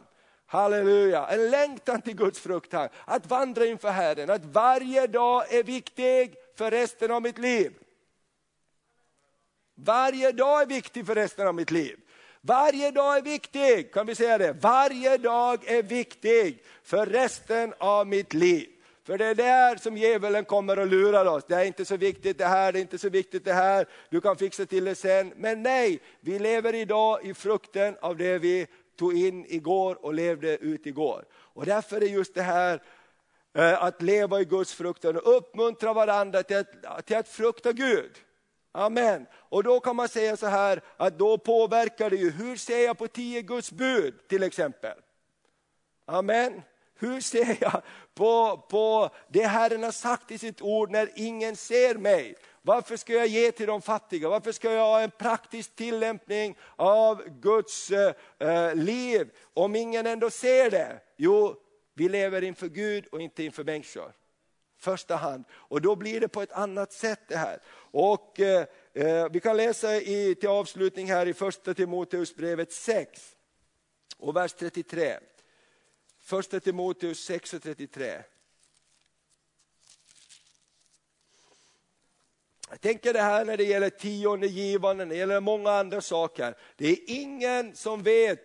Halleluja, en längtan till Guds fruktan. Att vandra inför Herren, att varje dag är viktig för resten av mitt liv. Varje dag är viktig för resten av mitt liv. Varje dag är viktig, kan vi säga det? Varje dag är viktig för resten av mitt liv. För det är där som djävulen kommer och lurar oss. Det är inte så viktigt det här, det är inte så viktigt det här, du kan fixa till det sen. Men nej, vi lever idag i frukten av det vi tog in igår och levde ut igår. Och därför är just det här eh, att leva i Guds fruktan och uppmuntra varandra till att, till att frukta Gud. Amen. Och då kan man säga så här, att då påverkar det ju, hur ser jag på tio Guds bud till exempel? Amen. Hur ser jag på, på det Herren har sagt i sitt ord när ingen ser mig? Varför ska jag ge till de fattiga? Varför ska jag ha en praktisk tillämpning av Guds eh, eh, liv om ingen ändå ser det? Jo, vi lever inför Gud och inte inför människor. Första hand. Och då blir det på ett annat sätt det här. Och eh, eh Vi kan läsa i, till avslutning här i första Timoteusbrevet 6 och vers 33. Första Timoteus 6 och 33. Jag tänker det här när det gäller tionde givande, när det gäller många andra saker. Det är ingen som vet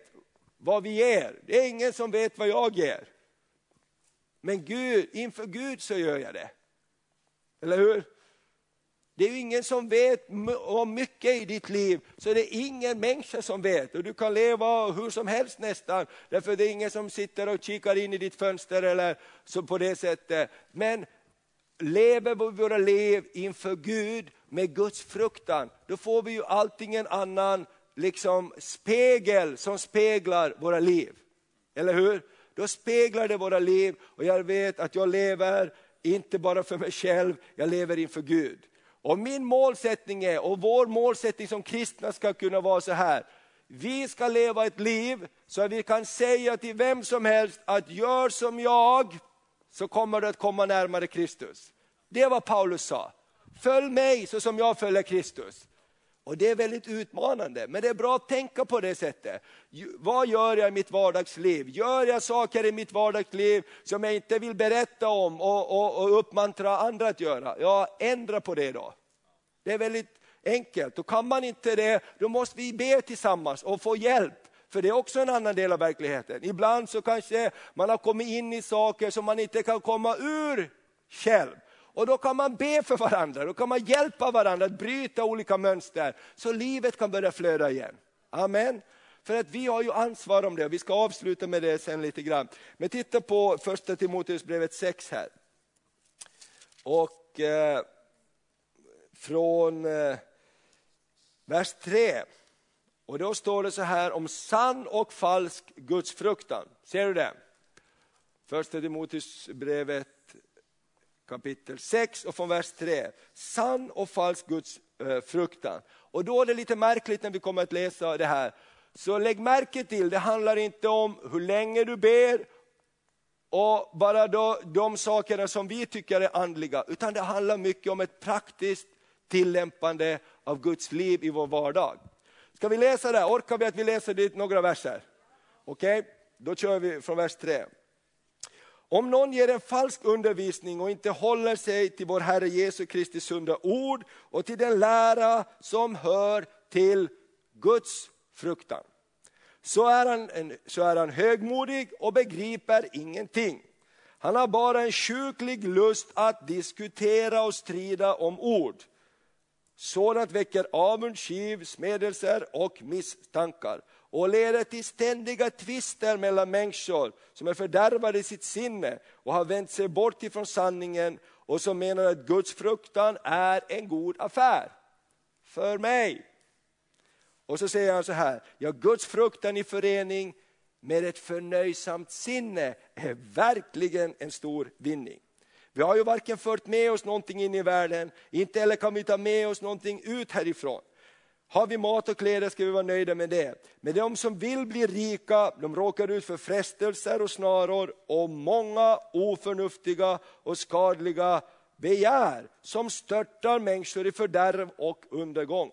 vad vi ger. Det är ingen som vet vad jag ger. Men Gud, inför Gud så gör jag det. Eller hur? Det är ingen som vet om mycket i ditt liv, så det är ingen människa som vet. Och du kan leva hur som helst nästan, därför det är ingen som sitter och kikar in i ditt fönster eller så på det sättet. Men lever vi våra liv inför Gud med Guds fruktan, då får vi ju allting en annan liksom spegel som speglar våra liv. Eller hur? Då speglar det våra liv och jag vet att jag lever inte bara för mig själv, jag lever inför Gud. Och min målsättning är, och vår målsättning som kristna ska kunna vara så här. Vi ska leva ett liv så att vi kan säga till vem som helst att gör som jag så kommer du att komma närmare Kristus. Det var vad Paulus sa. Följ mig så som jag följer Kristus. Och det är väldigt utmanande, men det är bra att tänka på det sättet. Vad gör jag i mitt vardagsliv? Gör jag saker i mitt vardagsliv som jag inte vill berätta om och, och, och uppmuntra andra att göra? Ja, ändra på det då. Det är väldigt enkelt. Och kan man inte det, då måste vi be tillsammans och få hjälp. För det är också en annan del av verkligheten. Ibland så kanske man har kommit in i saker som man inte kan komma ur själv. Och då kan man be för varandra, då kan man hjälpa varandra att bryta olika mönster, så livet kan börja flöda igen. Amen. För att vi har ju ansvar om det, vi ska avsluta med det sen lite grann. Men titta på första Timoteusbrevet 6 här. Och eh, från eh, vers 3. Och då står det så här om sann och falsk gudsfruktan. Ser du det? Första Timoteusbrevet kapitel 6 och från vers 3. Sann och falsk gudsfruktan. Eh, och då är det lite märkligt när vi kommer att läsa det här. Så lägg märke till, det handlar inte om hur länge du ber och bara då, de sakerna som vi tycker är andliga, utan det handlar mycket om ett praktiskt tillämpande av Guds liv i vår vardag. Ska vi läsa det? Orkar vi att vi läser dit några verser? Okej, okay? då kör vi från vers 3. Om någon ger en falsk undervisning och inte håller sig till vår Herre Jesu Kristi sunda ord och till den lära som hör till Guds fruktan, så är han, så är han högmodig och begriper ingenting. Han har bara en sjuklig lust att diskutera och strida om ord. Sådant väcker avund, kiv, smedelser och misstankar och leder till ständiga tvister mellan människor som är fördärvade i sitt sinne och har vänt sig bort ifrån sanningen och som menar att Guds fruktan är en god affär för mig. Och så säger han så här, ja Guds fruktan i förening med ett förnöjsamt sinne är verkligen en stor vinning. Vi har ju varken fört med oss någonting in i världen, inte heller kan vi ta med oss någonting ut härifrån. Har vi mat och kläder ska vi vara nöjda med det. Men de som vill bli rika, de råkar ut för frestelser och snaror och många oförnuftiga och skadliga begär som störtar människor i fördärv och undergång.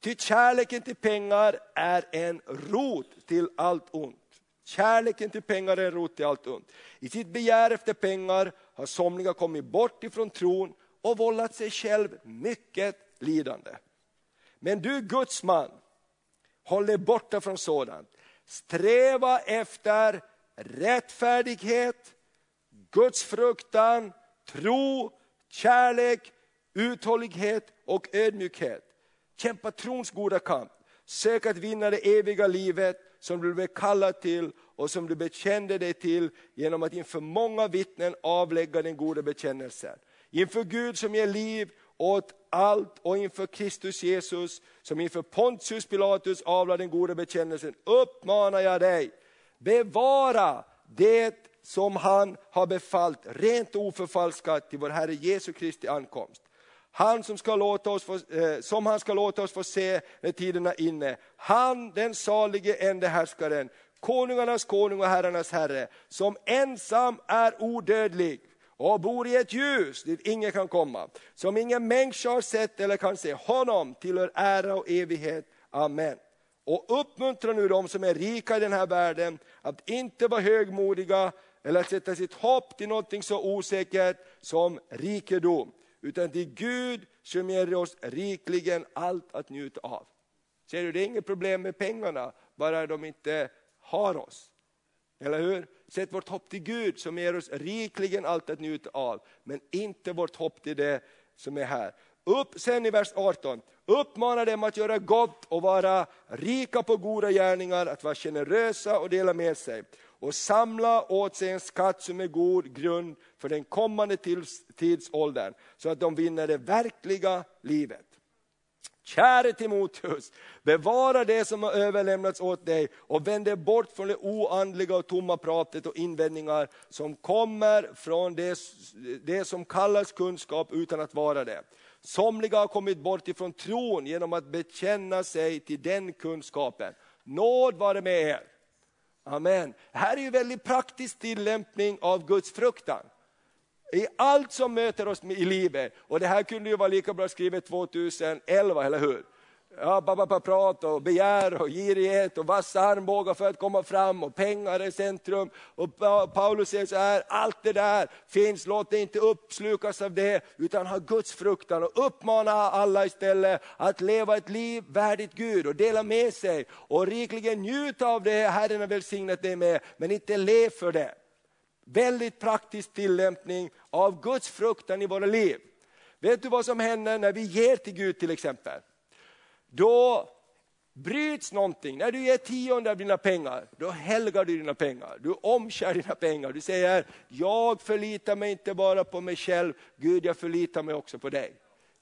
Ty kärleken till pengar är en rot till allt ont. Kärleken till pengar är en rot till allt ont. I sitt begär efter pengar har somliga kommit bort ifrån tron och vållat sig själv mycket lidande. Men du Guds man, håll dig borta från sådant. Sträva efter rättfärdighet, Guds fruktan, tro, kärlek, uthållighet och ödmjukhet. Kämpa trons goda kamp. Sök att vinna det eviga livet som du blev kallad till och som du bekände dig till genom att inför många vittnen avlägga den goda bekännelsen. Inför Gud som ger liv åt allt och inför Kristus Jesus som inför Pontius Pilatus avlade den goda bekännelsen uppmanar jag dig, bevara det som han har befallt rent och oförfalskat till vår Herre Jesu Kristi ankomst. Han som, ska låta oss få, eh, som han ska låta oss få se när tiden är inne. Han, den salige ende härskaren, konungarnas konung och herrarnas herre, som ensam är odödlig och bor i ett ljus dit ingen kan komma, som ingen människa har sett eller kan se. Honom tillhör ära och evighet. Amen. Och uppmuntra nu de som är rika i den här världen att inte vara högmodiga eller att sätta sitt hopp till någonting så osäkert som rikedom, utan till Gud som ger oss rikligen allt att njuta av. Ser du, det är inget problem med pengarna, bara de inte har oss. Eller hur? Sätt vårt hopp till Gud som ger oss rikligen allt att njuta av, men inte vårt hopp till det som är här. Upp sen i vers 18, uppmana dem att göra gott och vara rika på goda gärningar, att vara generösa och dela med sig och samla åt sig en skatt som är god grund för den kommande tidsåldern, så att de vinner det verkliga livet. Käre Timoteus, bevara det som har överlämnats åt dig och vänd dig bort från det oandliga och tomma pratet och invändningar som kommer från det, det som kallas kunskap utan att vara det. Somliga har kommit bort ifrån tron genom att bekänna sig till den kunskapen. Nåd vare med er. Amen. Det här är ju väldigt praktisk tillämpning av Guds fruktan i allt som möter oss i livet. Och det här kunde ju vara lika bra skrivet 2011, eller hur? Ja, prat och begär och girighet och vassa armbågar för att komma fram och pengar i centrum. Och Paulus säger så här, allt det där finns, låt dig inte uppslukas av det, utan ha Guds fruktan och uppmana alla istället att leva ett liv värdigt Gud och dela med sig och rikligen njuta av det Herren har välsignat dig med, men inte lev för det. Väldigt praktisk tillämpning av Guds fruktan i våra liv. Vet du vad som händer när vi ger till Gud till exempel? Då bryts någonting. När du ger tionde av dina pengar, då helgar du dina pengar. Du omkär dina pengar. Du säger, jag förlitar mig inte bara på mig själv, Gud jag förlitar mig också på dig.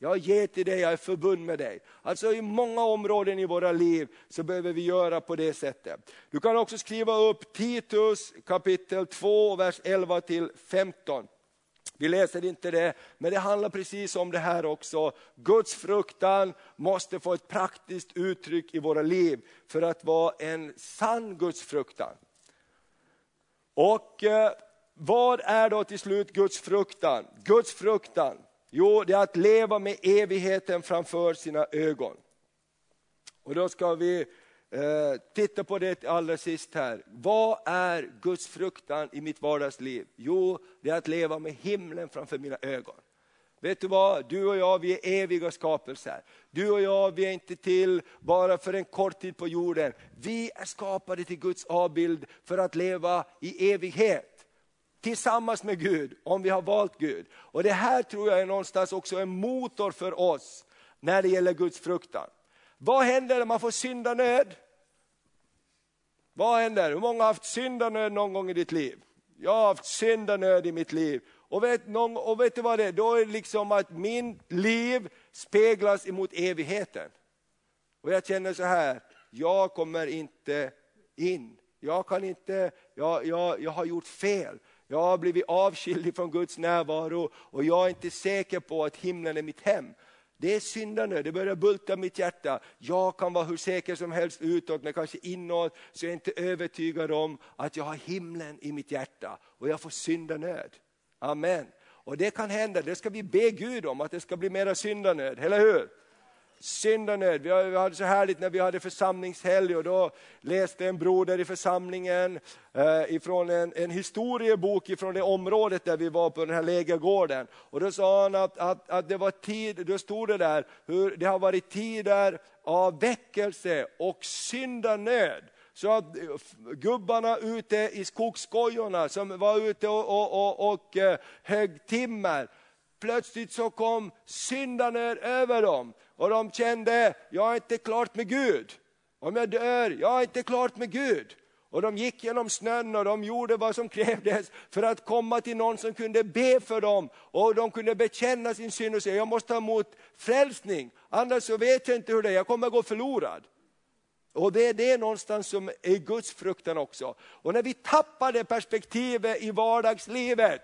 Jag ger till dig, jag är förbund med dig. Alltså i många områden i våra liv så behöver vi göra på det sättet. Du kan också skriva upp Titus kapitel 2, vers 11 till 15. Vi läser inte det, men det handlar precis om det här också. Guds fruktan måste få ett praktiskt uttryck i våra liv för att vara en sann Guds fruktan. Och eh, vad är då till slut Guds fruktan? Guds fruktan Jo, det är att leva med evigheten framför sina ögon. Och då ska vi eh, titta på det allra sist här. Vad är Guds fruktan i mitt vardagsliv? Jo, det är att leva med himlen framför mina ögon. Vet du vad, du och jag vi är eviga skapelser. Du och jag vi är inte till bara för en kort tid på jorden. Vi är skapade till Guds avbild för att leva i evighet tillsammans med Gud, om vi har valt Gud. Och det här tror jag är någonstans också en motor för oss när det gäller Guds fruktan. Vad händer när man får syndanöd? Vad händer? Hur många har haft syndanöd någon gång i ditt liv? Jag har haft syndanöd i mitt liv. Och vet, någon, och vet du vad det är? Då är det liksom att min liv speglas emot evigheten. Och jag känner så här, jag kommer inte in. Jag kan inte, jag, jag, jag har gjort fel. Jag har blivit avskild från Guds närvaro och jag är inte säker på att himlen är mitt hem. Det är syndanöd, det börjar bulta mitt hjärta. Jag kan vara hur säker som helst utåt, men kanske inåt så är jag inte övertygad om att jag har himlen i mitt hjärta och jag får syndanöd. Amen. Och det kan hända, det ska vi be Gud om, att det ska bli mera syndanöd, eller hur? Syndanöd. Vi hade så härligt när vi hade församlingshelg och då läste en broder i församlingen eh, ifrån en, en historiebok ifrån det området där vi var på den här lägergården. Och då sa han att, att, att det var tid, då stod det där hur det har varit tider av väckelse och syndanöd. Så att eh, gubbarna ute i skogsskojorna som var ute och, och, och, och eh, högg timmer, plötsligt så kom syndanöd över dem. Och de kände, jag är inte klart med Gud. Om jag dör, jag är inte klart med Gud. Och de gick genom snön och de gjorde vad som krävdes för att komma till någon som kunde be för dem. Och de kunde bekänna sin synd och säga, jag måste ha emot frälsning, annars så vet jag inte hur det är, jag kommer gå förlorad. Och det är det någonstans som är Guds fruktan också. Och när vi tappar det perspektivet i vardagslivet,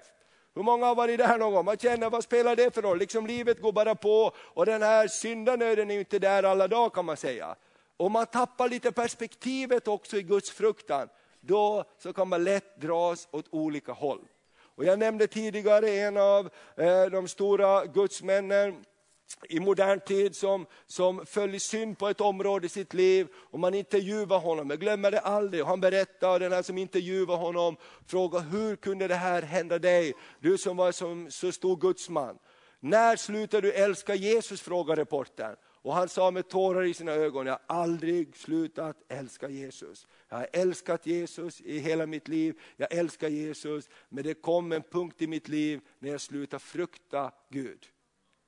hur många har varit där någon gång? Man känner, vad spelar det för roll? Liksom livet går bara på och den här syndanöden är ju inte där alla dagar kan man säga. Om man tappar lite perspektivet också i Guds fruktan, då så kan man lätt dras åt olika håll. Och jag nämnde tidigare en av eh, de stora gudsmännen, i modern tid som, som föll i synd på ett område i sitt liv och man intervjuar honom, jag glömmer det aldrig. Och han och den här som intervjuar honom frågar, hur kunde det här hända dig, du som var som, så stor gudsman. När slutade du älska Jesus, frågar reportern. Och han sa med tårar i sina ögon, jag har aldrig slutat älska Jesus. Jag har älskat Jesus i hela mitt liv, jag älskar Jesus, men det kom en punkt i mitt liv när jag slutade frukta Gud.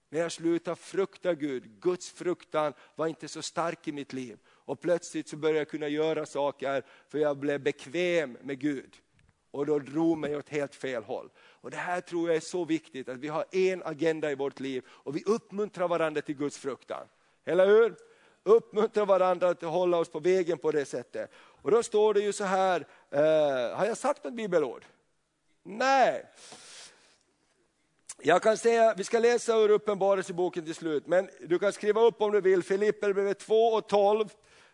När jag slutade frukta Gud, Guds fruktan var inte så stark i mitt liv. Och plötsligt så började jag kunna göra saker för jag blev bekväm med Gud. Och då drog mig åt helt fel håll. Och Det här tror jag är så viktigt, att vi har en agenda i vårt liv och vi uppmuntrar varandra till Guds fruktan. Eller hur? Uppmuntrar varandra att hålla oss på vägen på det sättet. Och då står det ju så här, eh, har jag sagt något bibelord? Nej. Jag kan säga, vi ska läsa ur Uppenbarelseboken till slut, men du kan skriva upp om du vill, Filipperbrevet 2 och 12.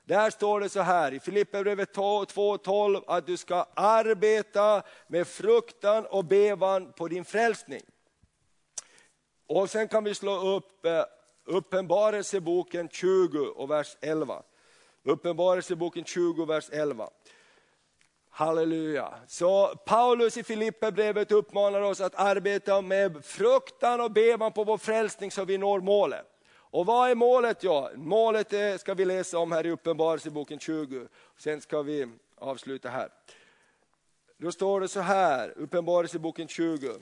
Där står det så här i Filipperbrevet 2 och 12 att du ska arbeta med fruktan och bevan på din frälsning. Och sen kan vi slå upp eh, Uppenbarelseboken 20 och vers 11. Uppenbarelseboken 20 vers 11. Halleluja. Så Paulus i Filipperbrevet uppmanar oss att arbeta med fruktan och bevan på vår frälsning så vi når målet. Och vad är målet? Ja, målet är, ska vi läsa om här i Uppenbarelseboken 20. Sen ska vi avsluta här. Då står det så här, Uppenbarelseboken 20.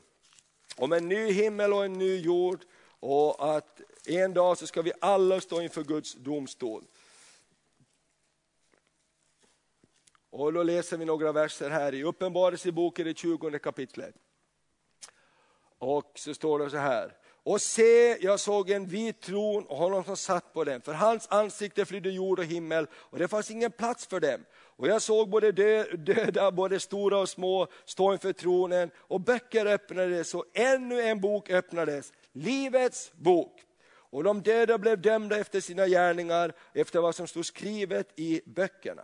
Om en ny himmel och en ny jord och att en dag så ska vi alla stå inför Guds domstol. Och då läser vi några verser här i Uppenbarelseboken, det 20 kapitlet. Och så står det så här. Och se, jag såg en vit tron och honom som satt på den. För hans ansikte flydde jord och himmel och det fanns ingen plats för dem. Och jag såg både döda, både stora och små, stå inför tronen och böcker öppnades och ännu en bok öppnades, Livets bok. Och de döda blev dömda efter sina gärningar, efter vad som stod skrivet i böckerna.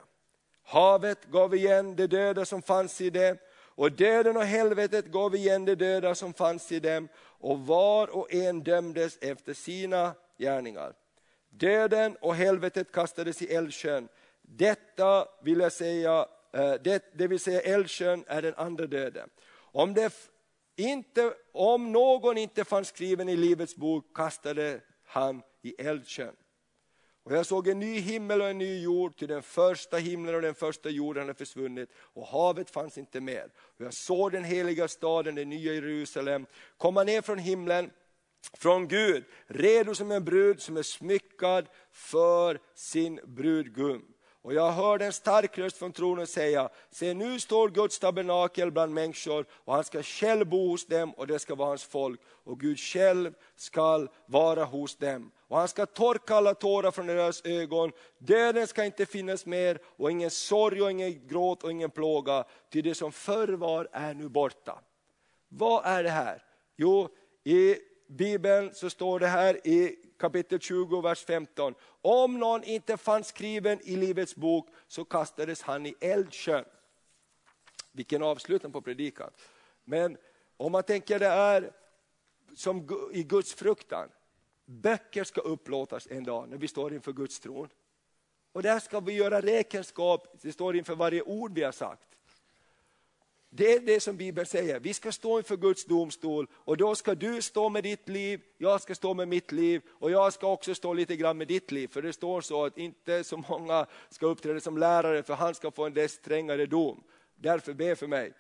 Havet gav igen de döda som fanns i det och döden och helvetet gav igen de döda som fanns i dem och var och en dömdes efter sina gärningar. Döden och helvetet kastades i eldsjön. Detta vill jag säga, eh, det, det vill säga eldsjön är den andra döden. Om, det inte, om någon inte fanns skriven i Livets bok kastade han i eldsjön. Och jag såg en ny himmel och en ny jord, till den första himlen och den första jorden hade försvunnit och havet fanns inte mer. Och jag såg den heliga staden, det nya Jerusalem, komma ner från himlen, från Gud, redo som en brud som är smyckad för sin brudgum. Och jag hörde en stark röst från tronen säga, se nu står Guds tabernakel bland människor och han ska själv bo hos dem och det ska vara hans folk och Gud själv ska vara hos dem. Och han ska torka alla tårar från deras ögon, döden ska inte finnas mer och ingen sorg och ingen gråt och ingen plåga, ty det som förr var är nu borta. Vad är det här? Jo, i Bibeln så står det här i kapitel 20, vers 15. Om någon inte fanns skriven i Livets bok så kastades han i eldsjön. Vilken avslutning på predikan. Men om man tänker det är som i Guds fruktan. Böcker ska upplåtas en dag när vi står inför Guds tron. Och där ska vi göra räkenskap, det står inför varje ord vi har sagt. Det är det som Bibeln säger, vi ska stå inför Guds domstol och då ska du stå med ditt liv, jag ska stå med mitt liv och jag ska också stå lite grann med ditt liv. För det står så att inte så många ska uppträda som lärare för han ska få en dess strängare dom. Därför be för mig.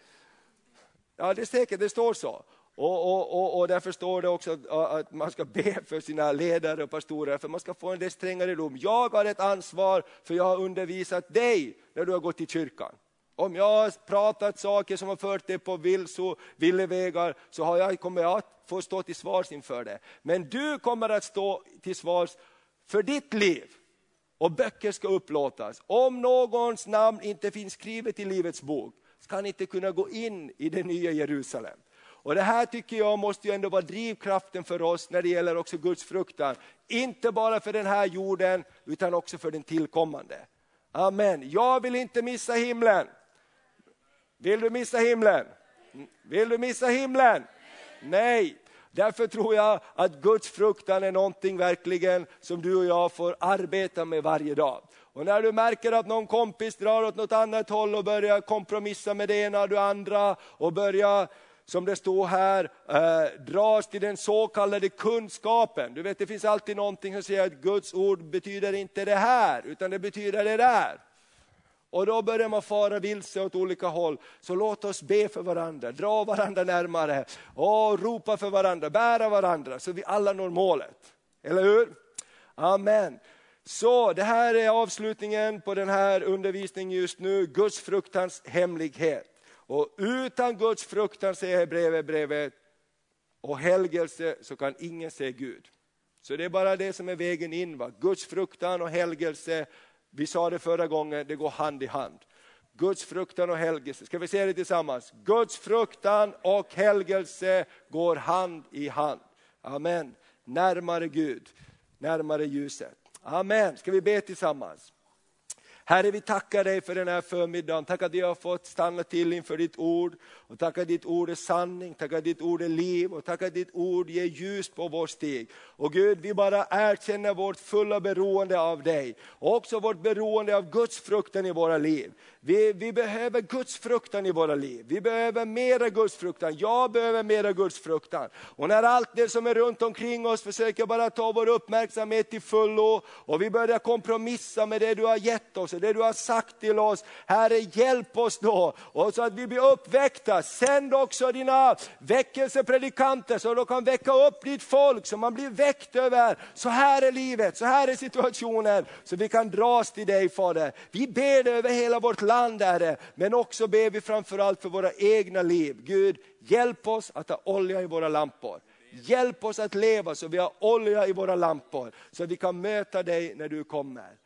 Ja det är säkert, det står så. Och, och, och, och därför står det också att, att, man ska be för sina ledare och pastorer, för man ska få en del strängare dom. Jag har ett ansvar för jag har undervisat dig när du har gått i kyrkan. Om jag har pratat saker som har fört dig på vilso, villevägar så har jag, kommer jag att få stå till svars inför det. Men du kommer att stå till svars för ditt liv. Och böcker ska upplåtas. Om någons namn inte finns skrivet i Livets bok ska han inte kunna gå in i det nya Jerusalem. Och Det här tycker jag måste ju ändå vara drivkraften för oss när det gäller också Guds fruktan. Inte bara för den här jorden utan också för den tillkommande. Amen. Jag vill inte missa himlen. Vill du missa himlen? Vill du missa himlen? Nej. Därför tror jag att Guds fruktan är någonting verkligen som du och jag får arbeta med varje dag. Och när du märker att någon kompis drar åt något annat håll och börjar kompromissa med det ena och det andra och börjar som det står här, eh, dras till den så kallade kunskapen. Du vet det finns alltid någonting som säger att Guds ord betyder inte det här, utan det betyder det där. Och då börjar man fara vilse åt olika håll. Så låt oss be för varandra, dra varandra närmare, och ropa för varandra, bära varandra, så vi alla når målet. Eller hur? Amen. Så det här är avslutningen på den här undervisningen just nu, Guds fruktans hemlighet. Och utan Guds fruktan, säger brevet, brevet, och helgelse så kan ingen se Gud. Så det är bara det som är vägen in, va? Guds fruktan och helgelse vi sa det förra gången, det går hand i hand. Guds fruktan och helgelse, ska vi säga det tillsammans? Guds fruktan och helgelse går hand i hand. Amen. Närmare Gud, närmare ljuset. Amen. Ska vi be tillsammans? Herre, vi tackar dig för den här förmiddagen. Tack att jag har fått stanna till inför ditt ord. Och tack att ditt ord är sanning, tack att ditt ord är liv och tack att ditt ord ger ljus på vår steg. Och Gud, vi bara erkänner vårt fulla beroende av dig. Och också vårt beroende av Guds fruktan i våra liv. Vi, vi behöver Guds fruktan i våra liv. Vi behöver mera Guds fruktan. Jag behöver mera Guds fruktan. Och när allt det som är runt omkring oss försöker bara ta vår uppmärksamhet till fullo och vi börjar kompromissa med det du har gett oss och det du har sagt till oss. Herre, hjälp oss då, och så att vi blir uppväckta. Sänd också dina väckelsepredikanter så de kan väcka upp ditt folk, så man blir väckt över, så här är livet, så här är situationen, så vi kan dras till dig Fader. Vi ber dig över hela vårt land Herre, men också ber vi framförallt för våra egna liv. Gud, hjälp oss att ha olja i våra lampor. Hjälp oss att leva så vi har olja i våra lampor, så vi kan möta dig när du kommer.